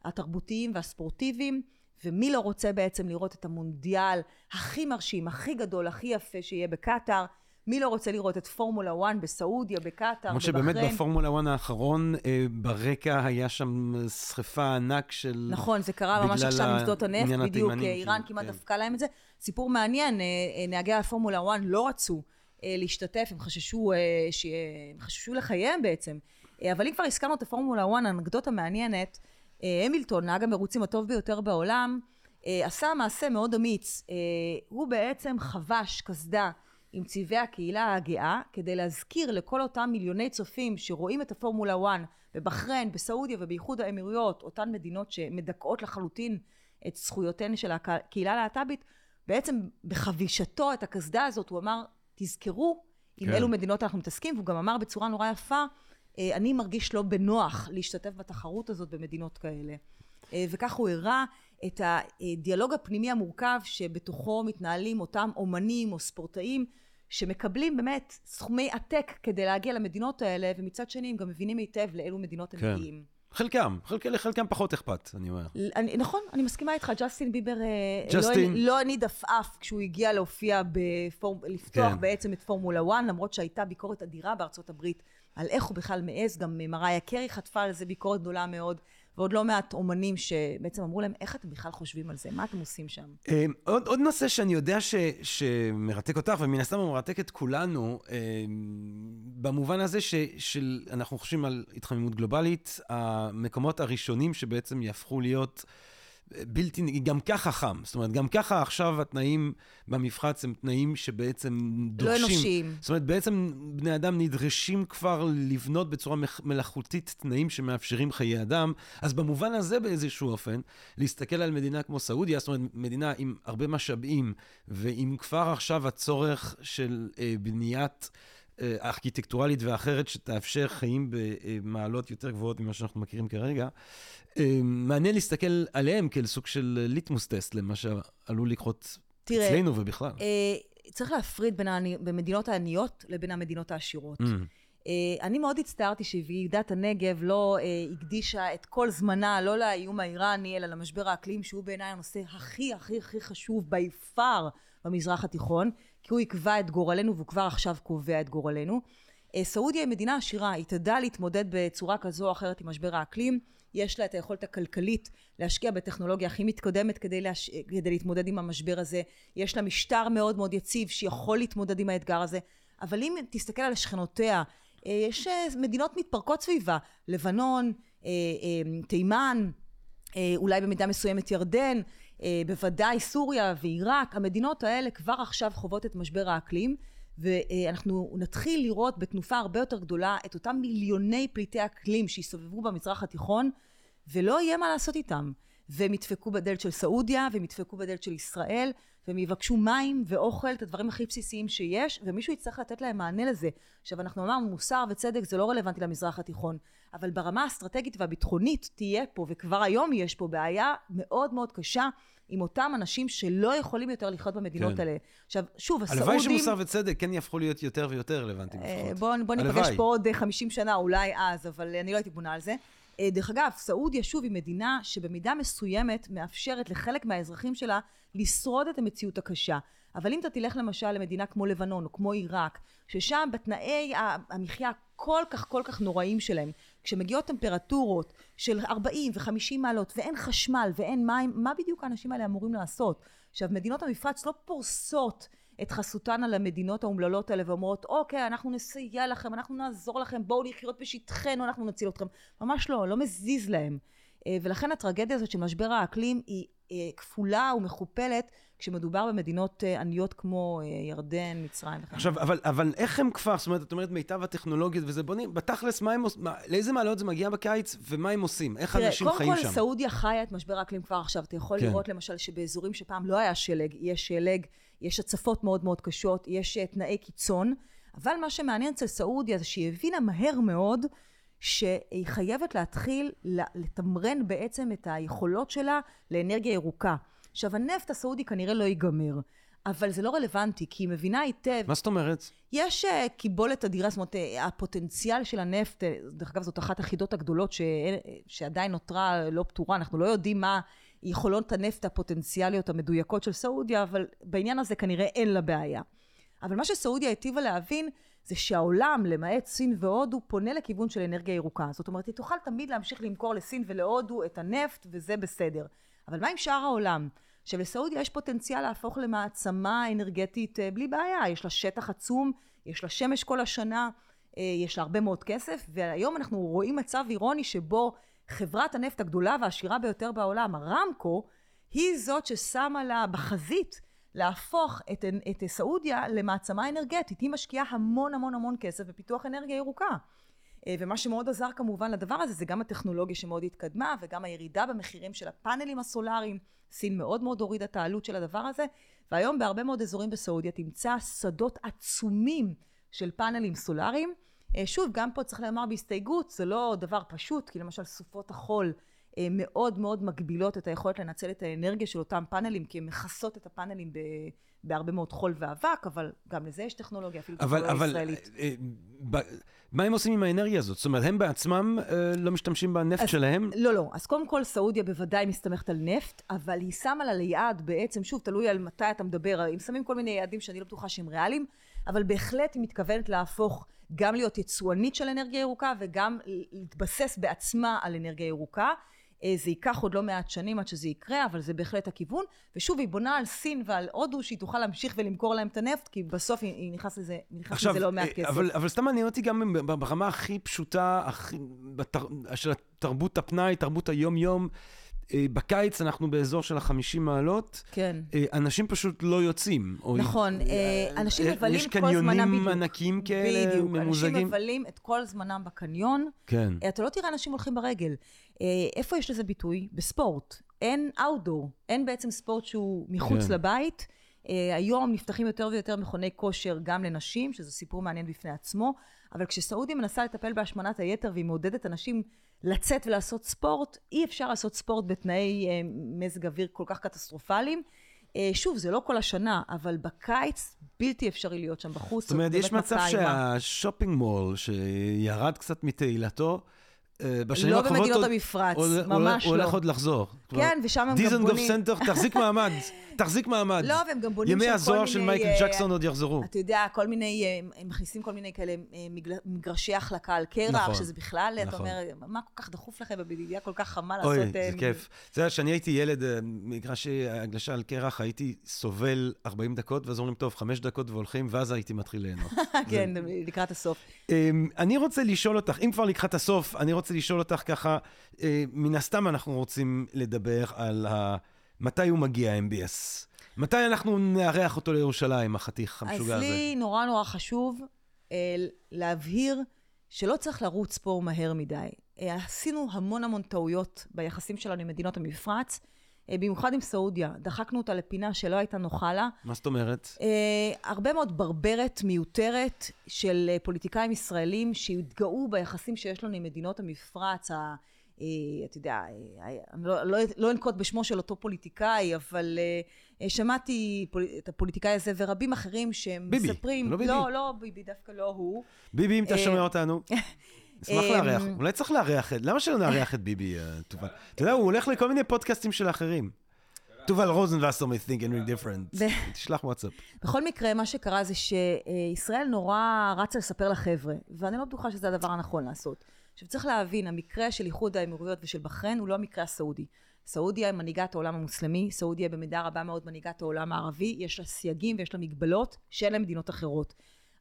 התרבותיים והספורטיביים ומי לא רוצה בעצם לראות את המונדיאל הכי מרשים, הכי גדול, הכי יפה שיהיה בקטאר מי לא רוצה לראות את פורמולה 1 בסעודיה, בקטאר, בבחריין? כמו שבאמת בפורמולה 1 האחרון, אה, ברקע היה שם שריפה ענק של... נכון, זה קרה ממש עכשיו עם שדות הנפט, בדיוק, אה, איראן כמעט כן. דפקה להם את זה. סיפור מעניין, אה, נהגי הפורמולה 1 לא רצו להשתתף, הם חששו, הם חששו לחייהם בעצם. אבל אם כבר הזכרנו את הפורמולה 1, אנקדוטה מעניינת, המילטון, נהג המרוצים הטוב ביותר בעולם, עשה מעשה מאוד אמיץ. הוא בעצם חבש קסדה. עם צבעי הקהילה הגאה כדי להזכיר לכל אותם מיליוני צופים שרואים את הפורמולה 1 בבחריין, בסעודיה ובאיחוד האמירויות, אותן מדינות שמדכאות לחלוטין את זכויותיהן של הקהילה הלהט"בית, בעצם בחבישתו את הקסדה הזאת הוא אמר תזכרו עם כן. אילו מדינות אנחנו מתעסקים והוא גם אמר בצורה נורא יפה אה, אני מרגיש לא בנוח להשתתף בתחרות הזאת במדינות כאלה אה, וכך הוא הראה את הדיאלוג הפנימי המורכב שבתוכו מתנהלים אותם אומנים או ספורטאים שמקבלים באמת סכומי עתק כדי להגיע למדינות האלה, ומצד שני הם גם מבינים היטב לאילו מדינות הם כן. מגיעים. חלקם, חלק, לחלקם פחות אכפת, אני אומר. אני, נכון, אני מסכימה איתך, ג'סטין ביבר אה, לא ג'סטין... לא, לא הניד עפעף כשהוא הגיע להופיע, בפור... לפתוח כן. בעצם את פורמולה 1, למרות שהייתה ביקורת אדירה בארצות הברית על איך הוא בכלל מעז, גם מריה קרי חטפה על זה ביקורת גדולה מאוד. ועוד לא מעט אומנים שבעצם אמרו להם, איך אתם בכלל חושבים על זה? מה אתם עושים שם? אמ, עוד, עוד נושא שאני יודע ש, שמרתק אותך, ומן הסתם הוא מרתק את כולנו, אמ, במובן הזה שאנחנו חושבים על התחממות גלובלית, המקומות הראשונים שבעצם יהפכו להיות... בלתי, גם ככה חם. זאת אומרת, גם ככה עכשיו התנאים במפחץ הם תנאים שבעצם דורשים... לא אנושיים. זאת אומרת, בעצם בני אדם נדרשים כבר לבנות בצורה מלאכותית תנאים שמאפשרים חיי אדם. אז במובן הזה באיזשהו אופן, להסתכל על מדינה כמו סעודיה, זאת אומרת, מדינה עם הרבה משאבים, ועם כבר עכשיו הצורך של אה, בניית... אה, ארכיטקטורלית ואחרת שתאפשר חיים במעלות יותר גבוהות ממה שאנחנו מכירים כרגע. אה, מעניין להסתכל עליהם כאל סוג של ליטמוס טסט למה שעלול לקרות תראה, אצלנו ובכלל. אה, צריך להפריד בין המדינות העניות לבין המדינות העשירות. Mm. אני מאוד הצטערתי שוועידת הנגב לא הקדישה את כל זמנה, לא לאיום האיראני, אלא למשבר האקלים, שהוא בעיניי הנושא הכי הכי הכי חשוב by far במזרח התיכון. כי הוא יקבע את גורלנו והוא כבר עכשיו קובע את גורלנו. אה, סעודיה היא מדינה עשירה, היא תדע להתמודד בצורה כזו או אחרת עם משבר האקלים. יש לה את היכולת הכלכלית להשקיע בטכנולוגיה הכי מתקדמת כדי, להש... כדי להתמודד עם המשבר הזה. יש לה משטר מאוד מאוד יציב שיכול להתמודד עם האתגר הזה. אבל אם תסתכל על שכנותיה, אה, יש אה, מדינות מתפרקות סביבה, לבנון, תימן, אולי במידה מסוימת ירדן, בוודאי סוריה ועיראק, המדינות האלה כבר עכשיו חוות את משבר האקלים. ואנחנו נתחיל לראות בתנופה הרבה יותר גדולה את אותם מיליוני פליטי אקלים שיסתובבו במזרח התיכון ולא יהיה מה לעשות איתם והם ידפקו בדלת של סעודיה והם ידפקו בדלת של ישראל והם יבקשו מים ואוכל את הדברים הכי בסיסיים שיש ומישהו יצטרך לתת להם מענה לזה עכשיו אנחנו אמרנו מוסר וצדק זה לא רלוונטי למזרח התיכון אבל ברמה האסטרטגית והביטחונית תהיה פה וכבר היום יש פה בעיה מאוד מאוד קשה עם אותם אנשים שלא יכולים יותר לחיות במדינות כן. האלה. עכשיו, שוב, הסעודים... הלוואי שמוסר וצדק כן יהפכו להיות יותר ויותר רלוונטיים אה, לפחות. בואו בוא ניפגש פה עוד 50 שנה, אולי אז, אבל אני לא הייתי בונה על זה. אה, דרך אגב, סעודיה שוב היא מדינה שבמידה מסוימת מאפשרת לחלק מהאזרחים שלה לשרוד את המציאות הקשה. אבל אם אתה תלך למשל למדינה כמו לבנון או כמו עיראק, ששם בתנאי המחיה כל כך כל כך נוראים שלהם, כשמגיעות טמפרטורות של 40 ו-50 מעלות ואין חשמל ואין מים, מה בדיוק האנשים האלה אמורים לעשות? עכשיו, מדינות המפרץ לא פורסות את חסותן על המדינות האומללות האלה ואומרות, אוקיי, אנחנו נסייע לכם, אנחנו נעזור לכם, בואו לחיות בשטחנו, אנחנו נציל אתכם. ממש לא, לא מזיז להם. אה, ולכן הטרגדיה הזאת של משבר האקלים היא אה, כפולה ומכופלת כשמדובר במדינות אה, עניות כמו ירדן, מצרים וכן. עכשיו, אבל, אבל איך הם כבר, זאת אומרת, את אומרת מיטב הטכנולוגיות וזה, נראה, בתכלס, מה הם עושים, לאיזה מעלות זה מגיע בקיץ ומה הם עושים? איך תראה, אנשים חיים שם? קודם כל, סעודיה חיה את משבר האקלים כבר עכשיו. אתה יכול כן. לראות למשל שבאזורים שפעם לא היה שלג, יש שלג, יש הצפות מאוד מאוד קשות, יש תנאי קיצון, אבל מה שמעניין אצל סעודיה זה שהיא הבינה מהר מאוד שהיא חייבת להתחיל לתמרן בעצם את היכולות שלה לאנרגיה ירוקה. עכשיו הנפט הסעודי כנראה לא ייגמר, אבל זה לא רלוונטי, כי היא מבינה היטב... מה זאת אומרת? יש uh, קיבולת אדירה, זאת אומרת, uh, הפוטנציאל של הנפט, uh, דרך אגב, זאת אחת החידות הגדולות ש... שעדיין נותרה לא פתורה, אנחנו לא יודעים מה יכולות הנפט הפוטנציאליות המדויקות של סעודיה, אבל בעניין הזה כנראה אין לה בעיה. אבל מה שסעודיה היטיבה להבין, זה שהעולם, למעט סין והודו, פונה לכיוון של אנרגיה ירוקה. זאת אומרת, היא תוכל תמיד להמשיך למכור לסין ולהודו את הנפט, וזה בסדר. אבל מה עם שאר העולם? עכשיו, לסעודיה יש פוטנציאל להפוך למעצמה אנרגטית אה, בלי בעיה. יש לה שטח עצום, יש לה שמש כל השנה, אה, יש לה הרבה מאוד כסף, והיום אנחנו רואים מצב אירוני שבו חברת הנפט הגדולה והעשירה ביותר בעולם, הרמקו, היא זאת ששמה לה בחזית להפוך את, את סעודיה למעצמה אנרגטית. היא משקיעה המון המון המון כסף בפיתוח אנרגיה ירוקה. אה, ומה שמאוד עזר כמובן לדבר הזה זה גם הטכנולוגיה שמאוד התקדמה וגם הירידה במחירים של הפאנלים הסולאריים. סין מאוד מאוד הורידה את העלות של הדבר הזה, והיום בהרבה מאוד אזורים בסעודיה תמצא שדות עצומים של פאנלים סולאריים. אה, שוב, גם פה צריך לומר בהסתייגות, זה לא דבר פשוט, כי למשל סופות החול מאוד מאוד מגבילות את היכולת לנצל את האנרגיה של אותם פאנלים, כי הן מכסות את הפאנלים ב... בהרבה מאוד חול ואבק, אבל גם לזה יש טכנולוגיה, אפילו טכנולוגיה אבל, ישראלית. אבל אה, מה הם עושים עם האנרגיה הזאת? זאת אומרת, הם בעצמם אה, לא משתמשים בנפט אז, שלהם? לא, לא. אז קודם כל, סעודיה בוודאי מסתמכת על נפט, אבל היא שמה לה ליעד בעצם, שוב, תלוי על מתי אתה מדבר, אם שמים כל מיני יעדים שאני לא בטוחה שהם ריאליים, אבל בהחלט היא מתכוונת להפוך גם להיות יצואנית של אנרגיה ירוקה וגם להתבסס בעצמה על אנרגיה ירוקה. אה, זה ייקח עוד לא מעט שנים עד שזה יקרה, אבל זה בהחלט הכיוון. ושוב, היא בונה על סין ועל הודו, שהיא תוכל להמשיך ולמכור להם את הנפט, כי בסוף היא נכנס לזה, נכנס עכשיו, לזה לא מעט אה, כסף. אבל, אבל סתם מעניין אותי גם ברמה הכי פשוטה, הכי, בתר, של תרבות הפנאי, תרבות היום-יום. אה, בקיץ אנחנו באזור של החמישים מעלות. כן. אנשים פשוט לא יוצאים. נכון, אנשים מבלים את כל זמנם בדיוק. יש קניונים ענקים כאלה, בדיוק. ממוזגים. אנשים מבלים את כל זמנם בקניון. כן. אתה לא תראה אנשים הולכים ברגל. אה, איפה יש לזה ביטוי? בספורט. אין אאוטדור, אין בעצם ספורט שהוא מחוץ כן. לבית. אה, היום נפתחים יותר ויותר מכוני כושר גם לנשים, שזה סיפור מעניין בפני עצמו, אבל כשסעודיה מנסה לטפל בהשמנת היתר והיא מעודדת אנשים לצאת ולעשות ספורט, אי אפשר לעשות ספורט בתנאי אה, מזג אוויר כל כך קטסטרופליים. אה, שוב, זה לא כל השנה, אבל בקיץ בלתי אפשרי להיות שם בחוץ. זאת אומרת, יש מצב שה shopping mall, שירד קצת מתהילתו, בשנים לא הקרובות... במדינות עוד- המפרץ, עוד- ממש הוא לא. הולך עוד לחזור. כן, ושם הם גם דיזנגוף בונים... סנטר, תחזיק מעמד, תחזיק מעמד. לא, והם גם בונים ימי שם כל הזוהר של מיני, מייקל אה, ג'קסון עוד יחזרו. אתה יודע, כל מיני, אה, הם מכניסים כל מיני כאלה אה, מגרשי החלקה על קרח, נכון, שזה בכלל, אתה נכון. אומר, מה כל כך דחוף לכם בבדידיה כל כך חמה אוי, לעשות... זה אה, כיף. אתה יודע, כשאני הייתי ילד, אה, מגרשי הגלשה על קרח, הייתי סובל 40 דקות, ואז אומרים, טוב, 5 דקות והולכים, ואז הייתי מתחיל ליהנות. <laughs> כן, לקראת הסוף. אמ, אני רוצה לשאול אותך, אם כבר לקראת הסוף, אני רוצה לשאול אותך ככה, אה, מן הסתם אנחנו רוצים לדבר על ה... מתי הוא מגיע, MBS? מתי אנחנו נארח אותו לירושלים, החתיך אז המשוגע הזה? לי נורא נורא חשוב אה, להבהיר שלא צריך לרוץ פה מהר מדי. אה, עשינו המון המון טעויות ביחסים שלנו עם מדינות המפרץ, במיוחד עם סעודיה. דחקנו אותה לפינה שלא הייתה נוחה לה. מה זאת אומרת? אה, הרבה מאוד ברברת מיותרת של אה, פוליטיקאים ישראלים שהתגאו ביחסים שיש לנו עם מדינות המפרץ, ה, אה, אתה יודע, אה, אני לא, לא, לא אנקוט בשמו של אותו פוליטיקאי, אבל אה, אה, שמעתי פול, את הפוליטיקאי הזה ורבים אחרים שהם ביבי, מספרים... לא ביבי. לא, לא ביבי, דווקא לא הוא. ביבי, אם אתה אה, שומע אותנו, <laughs> נשמח אה, לארח. אולי צריך לארח את... למה שלא נארח את ביבי, אה, תובל? אתה יודע, הוא הולך לכל מיני פודקאסטים של אחרים. תובל רוזנבסר מ-Think and Ring Different. תשלח וואטסאפ. בכל מקרה, מה שקרה זה שישראל נורא רצה לספר לחבר'ה, ואני לא בטוחה שזה הדבר הנכון לעשות. עכשיו, צריך להבין, המקרה של איחוד האמירויות ושל בחריין הוא לא המקרה הסעודי. סעודיה היא מנהיגת העולם המוסלמי, סעודיה במידה רבה מאוד מנהיגת העולם הערבי, יש לה סייגים ויש לה מגבלות שאין למדינות אחרות.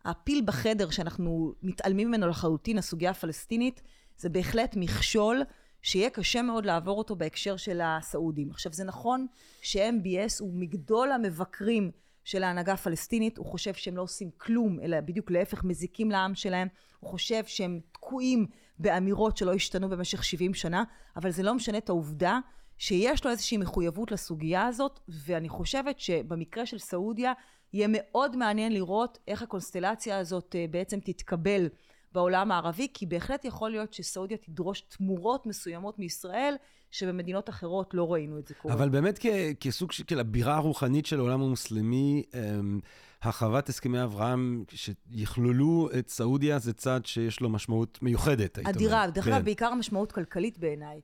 הפיל בחדר שאנחנו מתעלמים ממנו לחלוטין, הסוגיה הפלסטינית, זה בהחלט מכשול שיהיה קשה מאוד לעבור אותו בהקשר של הסעודים. עכשיו זה נכון ש-MBS הוא מגדול המבקרים של ההנהגה הפלסטינית, הוא חושב שהם לא עושים כלום, אלא בדיוק להפך מזיקים לעם שלהם, הוא חושב שהם תקועים באמירות שלא השתנו במשך 70 שנה, אבל זה לא משנה את העובדה שיש לו איזושהי מחויבות לסוגיה הזאת, ואני חושבת שבמקרה של סעודיה יהיה מאוד מעניין לראות איך הקונסטלציה הזאת אה, בעצם תתקבל בעולם הערבי, כי בהחלט יכול להיות שסעודיה תדרוש תמורות מסוימות מישראל, שבמדינות אחרות לא ראינו את זה קורה. אבל באמת כ- כסוג של הבירה הרוחנית של העולם המוסלמי, אמ, הרחבת הסכמי אברהם שיכללו את סעודיה זה צעד שיש לו משמעות מיוחדת, היית אומרת. אדירה, דרך כן. אגב, בעיקר משמעות כלכלית בעיניי.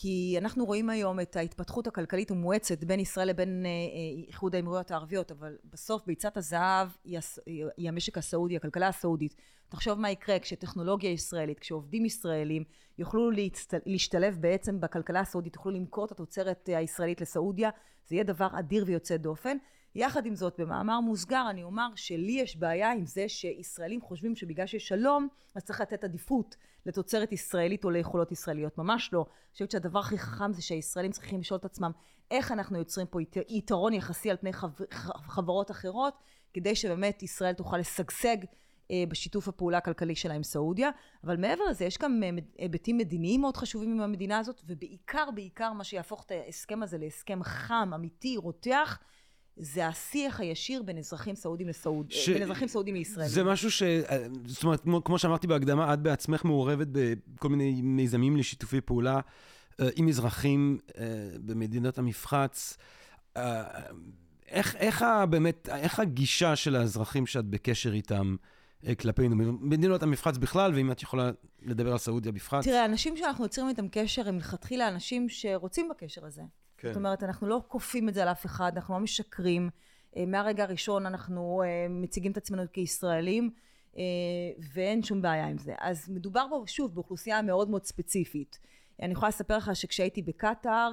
כי אנחנו רואים היום את ההתפתחות הכלכלית המואצת בין ישראל לבין אה, אה, איחוד האמירויות הערביות, אבל בסוף ביצת הזהב היא, היא המשק הסעודי, הכלכלה הסעודית. תחשוב מה יקרה כשטכנולוגיה ישראלית, כשעובדים ישראלים יוכלו להצט... להשתלב בעצם בכלכלה הסעודית, יוכלו למכור את התוצרת אה, הישראלית לסעודיה, זה יהיה דבר אדיר ויוצא דופן. יחד עם זאת, במאמר מוסגר אני אומר שלי יש בעיה עם זה שישראלים חושבים שבגלל שיש שלום, אז צריך לתת עדיפות לתוצרת ישראלית או ליכולות ישראליות. ממש לא. אני חושבת שהדבר הכי חכם זה שהישראלים צריכים לשאול את עצמם איך אנחנו יוצרים פה ית- יתרון יחסי על פני חברות אחרות, כדי שבאמת ישראל תוכל לשגשג אה, בשיתוף הפעולה הכלכלי שלה עם סעודיה. אבל מעבר לזה, יש גם אה, היבטים מדיניים מאוד חשובים עם המדינה הזאת, ובעיקר, בעיקר מה שיהפוך את ההסכם הזה להסכם חם, אמיתי, רותח, זה השיח הישיר בין אזרחים סעודים לסעוד... ש- בין אזרחים סעודים לישראלים. זה משהו ש... זאת אומרת, כמו, כמו שאמרתי בהקדמה, את בעצמך מעורבת בכל מיני מיזמים לשיתופי פעולה אה, עם אזרחים אה, במדינות המפרץ. אה, איך, איך באמת, איך הגישה של האזרחים שאת בקשר איתם אה, כלפינו, מדינות המפרץ בכלל, ואם את יכולה לדבר על סעודיה בפרט? תראה, אנשים שאנחנו יוצרים איתם קשר הם מלכתחילה אנשים שרוצים בקשר הזה. כן. זאת אומרת, אנחנו לא כופים את זה על אף אחד, אנחנו לא משקרים. אה, מהרגע הראשון אנחנו אה, מציגים את עצמנו כישראלים, אה, ואין שום בעיה עם זה. אז מדובר פה, שוב, באוכלוסייה מאוד מאוד ספציפית. אני יכולה לספר לך שכשהייתי בקטאר,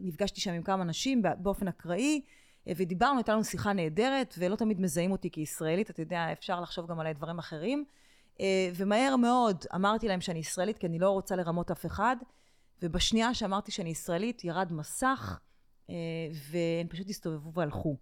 נפגשתי שם עם כמה אנשים באופן אקראי, ודיברנו, הייתה לנו שיחה נהדרת, ולא תמיד מזהים אותי כישראלית, אתה יודע, אפשר לחשוב גם עליי דברים אחרים. ומהר מאוד אמרתי להם שאני ישראלית, כי אני לא רוצה לרמות אף אחד, ובשנייה שאמרתי שאני ישראלית, ירד מסך, אה, והם פשוט הסתובבו והלכו.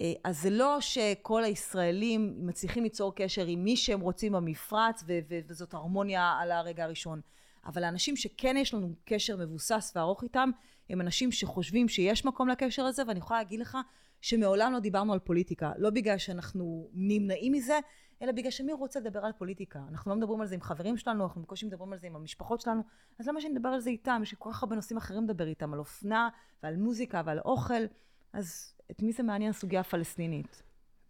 אה, אז זה לא שכל הישראלים מצליחים ליצור קשר עם מי שהם רוצים במפרץ, ו- וזאת הרמוניה על הרגע הראשון. אבל האנשים שכן יש לנו קשר מבוסס וארוך איתם, הם אנשים שחושבים שיש מקום לקשר הזה, ואני יכולה להגיד לך שמעולם לא דיברנו על פוליטיקה. לא בגלל שאנחנו נמנעים מזה, אלא בגלל שמי רוצה לדבר על פוליטיקה? אנחנו לא מדברים על זה עם חברים שלנו, אנחנו בקושי מדברים על זה עם המשפחות שלנו, אז למה שנדבר על זה איתם? יש כל כך הרבה נושאים אחרים לדבר איתם, על אופנה ועל מוזיקה ועל אוכל, אז את מי זה מעניין הסוגיה הפלסטינית?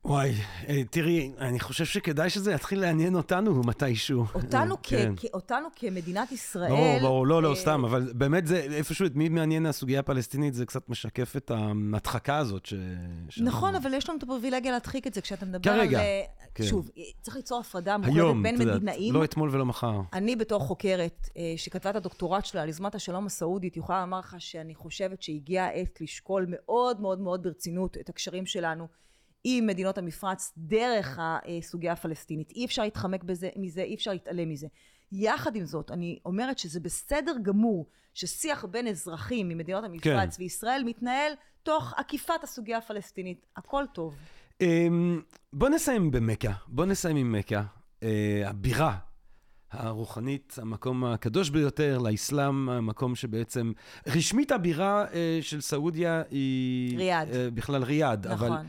וואי, אה, תראי, אני חושב שכדאי שזה יתחיל לעניין אותנו מתישהו. אותנו, כן. כ- אותנו כמדינת ישראל... ברור, ברור, לא, לא, אה, סתם, אבל באמת זה, איפשהו, את מי מעניין הסוגיה הפלסטינית, זה קצת משקף את ההדחקה הזאת ש... נכון, אבל יש לנו את הפריבילגיה להדחיק את זה כשאתה מדבר כרגע, על... אה, כן. שוב, צריך ליצור הפרדה מוחלטת בין מדינאים. לא אתמול ולא מחר. אני בתור חוקרת שכתבה את הדוקטורט שלה על יוזמת השלום הסעודית, יכולה לומר לך שאני חושבת שהגיעה העת לשקול מאוד מאוד מאוד ברצינות את הקשרים שלנו עם מדינות המפרץ דרך הסוגיה הפלסטינית. אי אפשר להתחמק בזה, מזה, אי אפשר להתעלם מזה. יחד עם זאת, אני אומרת שזה בסדר גמור ששיח בין אזרחים ממדינות המפרץ כן. וישראל מתנהל תוך עקיפת הסוגיה הפלסטינית. הכל טוב. אמ, בוא נסיים במכה, בוא נסיים עם מכה, אה, הבירה הרוחנית, המקום הקדוש ביותר לאסלאם, המקום שבעצם, רשמית הבירה אה, של סעודיה היא... ריאד. אה, בכלל ריאד, אבל נכון. אה,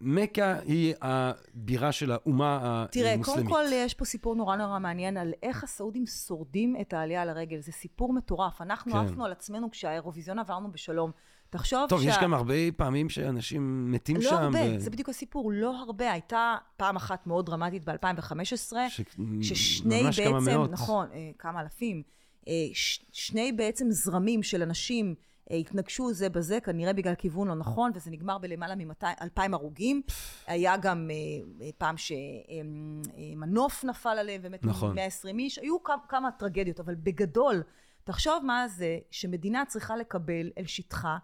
מכה היא הבירה של האומה תראה, המוסלמית. קודם כל יש פה סיפור נורא נורא מעניין על איך הסעודים שורדים את העלייה לרגל. זה סיפור מטורף. אנחנו כן. עפנו על עצמנו כשהאירוויזיון עברנו בשלום. תחשוב טוב, שה... יש גם הרבה פעמים שאנשים מתים לא שם. הרבה, ו- זה בדיוק הסיפור, לא הרבה. הייתה פעם אחת מאוד דרמטית ב-2015, ש- כששני ממש כמה בעצם, מאות. נכון, אה, כמה אלפים, אה, ש- שני בעצם זרמים של אנשים אה, התנגשו זה בזה, כנראה בגלל כיוון לא נכון, וזה נגמר בלמעלה מ-2,000 הרוגים. היה גם אה, אה, פעם שמנוף נפל עליהם, ומתו נכון. 120 איש, היו כמה, כמה טרגדיות, אבל בגדול, תחשוב מה זה שמדינה צריכה לקבל אל שטחה,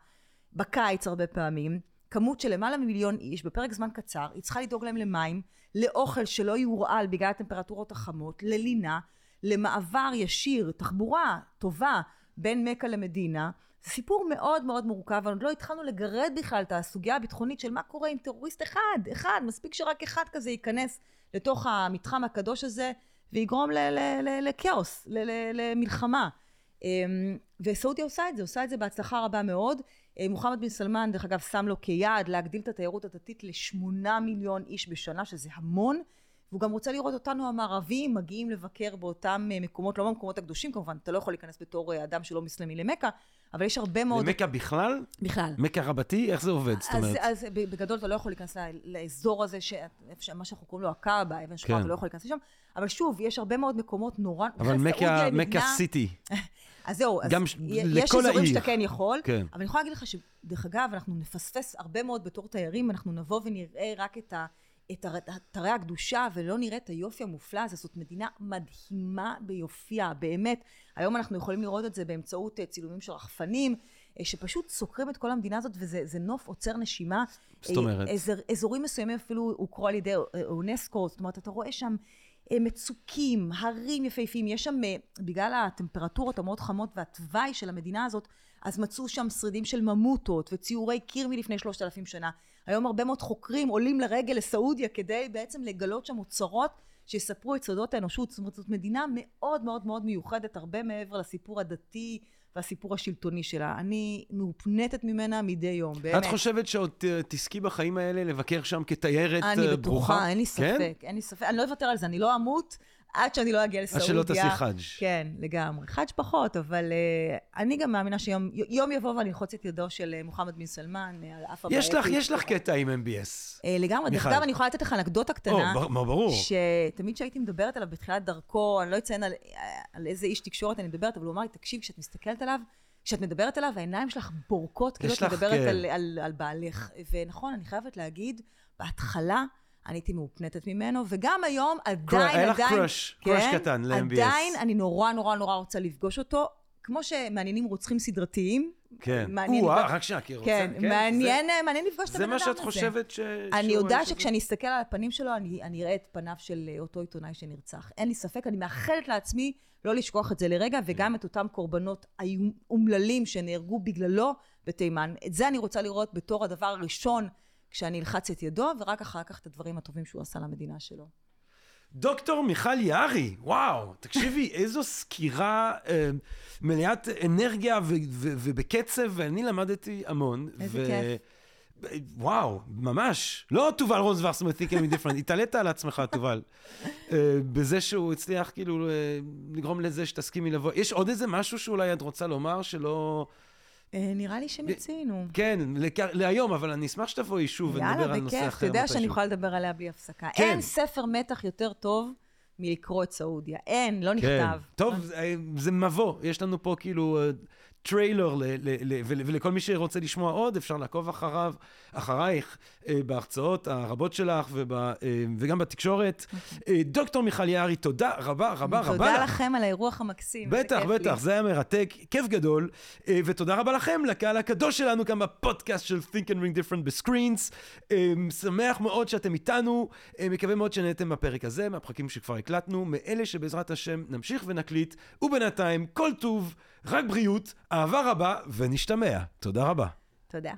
בקיץ הרבה פעמים, כמות של למעלה ממיליון איש בפרק זמן קצר, היא צריכה לדאוג להם למים, לאוכל שלא יורעל בגלל הטמפרטורות החמות, ללינה, למעבר ישיר, תחבורה טובה בין מכה למדינה. זה סיפור מאוד מאוד מורכב, אבל עוד לא התחלנו לגרד בכלל את הסוגיה הביטחונית של מה קורה עם טרוריסט אחד, אחד, מספיק שרק אחד כזה ייכנס לתוך המתחם הקדוש הזה ויגרום לכאוס, למלחמה. אמ, וסעודיה עושה את זה, עושה את זה בהצלחה רבה מאוד. אה, מוחמד בן סלמן, דרך אגב, שם לו כיעד להגדיל את התיירות הדתית לשמונה מיליון איש בשנה, שזה המון. והוא גם רוצה לראות אותנו המערבים מגיעים לבקר באותם אה, מקומות, לא במקומות הקדושים כמובן, אתה לא יכול להיכנס בתור אה, אדם שלא מוסלמי למכה, אבל יש הרבה מאוד... למכה בכלל? בכלל. מכה רבתי? איך זה עובד? זאת אז, אומרת, אז בגדול אתה לא יכול להיכנס לאזור הזה, ש... מה שאנחנו קוראים לו הקאבה, אבן שחורה, כן. אתה לא יכול להיכנס לשם, אבל שוב, יש הרבה מאוד מקומות נורא... אבל מכה, מדינה- סיטי. <laughs> אז זהו, אז גם ש- יש אזורים העיר. שאתה כן יכול, כן. אבל אני יכולה להגיד לך שדרך אגב, אנחנו נפספס הרבה מאוד בתור תיירים, אנחנו נבוא ונראה רק את ה... את אתרי הקדושה ולא נראה את היופי המופלא הזה, זאת מדינה מדהימה ביופייה, באמת. היום אנחנו יכולים לראות את זה באמצעות אה, צילומים של רחפנים, אה, שפשוט סוקרים את כל המדינה הזאת, וזה זה נוף עוצר נשימה. זאת אה, אומרת? אזור, אזורים מסוימים אפילו הוכרו על ידי אה, אונסקו, זאת אומרת, אתה רואה שם אה, מצוקים, הרים יפהפיים, יש שם, אה, בגלל הטמפרטורות המאוד חמות והתוואי של המדינה הזאת, אז מצאו שם שרידים של ממוטות וציורי קיר מלפני שלושת אלפים שנה. היום הרבה מאוד חוקרים עולים לרגל לסעודיה כדי בעצם לגלות שם אוצרות שיספרו את סודות האנושות. זאת אומרת, זאת מדינה מאוד מאוד מאוד מיוחדת, הרבה מעבר לסיפור הדתי והסיפור השלטוני שלה. אני מאופנטת ממנה מדי יום, באמת. את חושבת שעוד תזכי בחיים האלה לבקר שם כתיירת אני אה, בטוחה, ברוכה? אין לי כן? ספק, אין לי ספק. אני לא אוותר על זה, אני לא אמות עד שאני לא אגיע עד לסעודיה. שלא תעשי חאג'. כן, לגמרי. חאג' פחות, אבל uh, אני גם מאמינה שיום יום יבוא ואני אלחוץ את ידו של אה, מוחמד בן סלמן אה, על אף הבעייתי. יש לך, יש לך קטע עם MBS. אה, לגמרי. דרך. אגב, אני יכולה לתת לך אנקדוטה או, קטנה. בר- מה, ברור. שתמיד כשהייתי מדברת עליו בתחילת דרכו, אני לא אציין על, על איזה איש תקשורת אני מדברת, אבל הוא אמר לי, תקשיב, כשאת מסתכלת עליו, כשאת מדברת עליו, העיניים שלך בורקות, כאילו את מדברת כן. על, על, על בעלך. ונכון, אני חייבת להגיד, בהתחלה אני הייתי מאופנטת ממנו, וגם היום עדיין, היה לך עדיין... קראש, קראש קטן ל-MBS. עדיין אני נורא נורא נורא רוצה לפגוש אותו. כמו שמעניינים רוצחים סדרתיים, כן. מעניין או, לפגוש- רק שנייה, כי רוצה... כן, מעניין, מעניין לפגוש את זה הבן אדם מה הזה. שאת חושבת ש... אני יודעת? שכשאני אסתכל על הפנים שלו, אני, אני אראה את פניו של אה, אותו עיתונאי שנרצח. אין לי ספק, אני מאחלת לעצמי לא לשכוח את זה לרגע, וגם את אותם קורבנות אומללים שנהרגו בגללו בתימן. את זה אני רוצה לראות בתור הדבר הראשון כשאני אלחץ את ידו, ורק אחר כך את הדברים הטובים שהוא עשה למדינה שלו. דוקטור מיכל יערי, וואו, תקשיבי, <laughs> איזו סקירה אה, מלאת אנרגיה ו- ו- ובקצב, ואני למדתי המון. איזה כיף. וואו, ממש. לא תובל רוזוורס מתיקה מדיפרנט, התעלית על עצמך, תובל. אה, בזה שהוא הצליח כאילו אה, לגרום לזה שתסכימי לבוא. יש עוד איזה משהו שאולי את רוצה לומר שלא... אה, נראה לי שמיצינו. כן, להיום, אבל אני אשמח שתבואי שוב ונדבר יאללה, על נושא אחר בכיף. אתה יודע שאני. יכולה לדבר עליה בלי הפסקה. כן. אין ספר מתח יותר טוב מלקרוא את סעודיה. אין, לא כן. נכתב. טוב, זה- זה מבוא. יש לנו פה כאילו אה, טריילר, ל- ל- ל- ול- ולכל מי שרוצה לשמוע עוד, אפשר לעקוב אחריו, אחרייך, אה, בהרצאות הרבות שלך וב- אה, וגם בתקשורת. אה, דוקטור מיכל יערי, תודה רבה רבה רבה תודה. לכם על האירוח המקסים. בטח, כיף לי. בטח, זה היה מרתק, כיף גדול. אה, ותודה רבה לכם, לקהל הקדוש שלנו כאן בפודקאסט של Think and Ring Different בסקרינס. אה, שמח מאוד שאתם איתנו, אה, מקווה מאוד שנהנתם מהפרק הזה, מהפרקים שכבר הקלטנו, מאלה שבעזרת השם נמשיך ונקליט, ובינתיים, כל טוב, רק בריאות, אהבה רבה, ונשתמע. תודה רבה. תודה.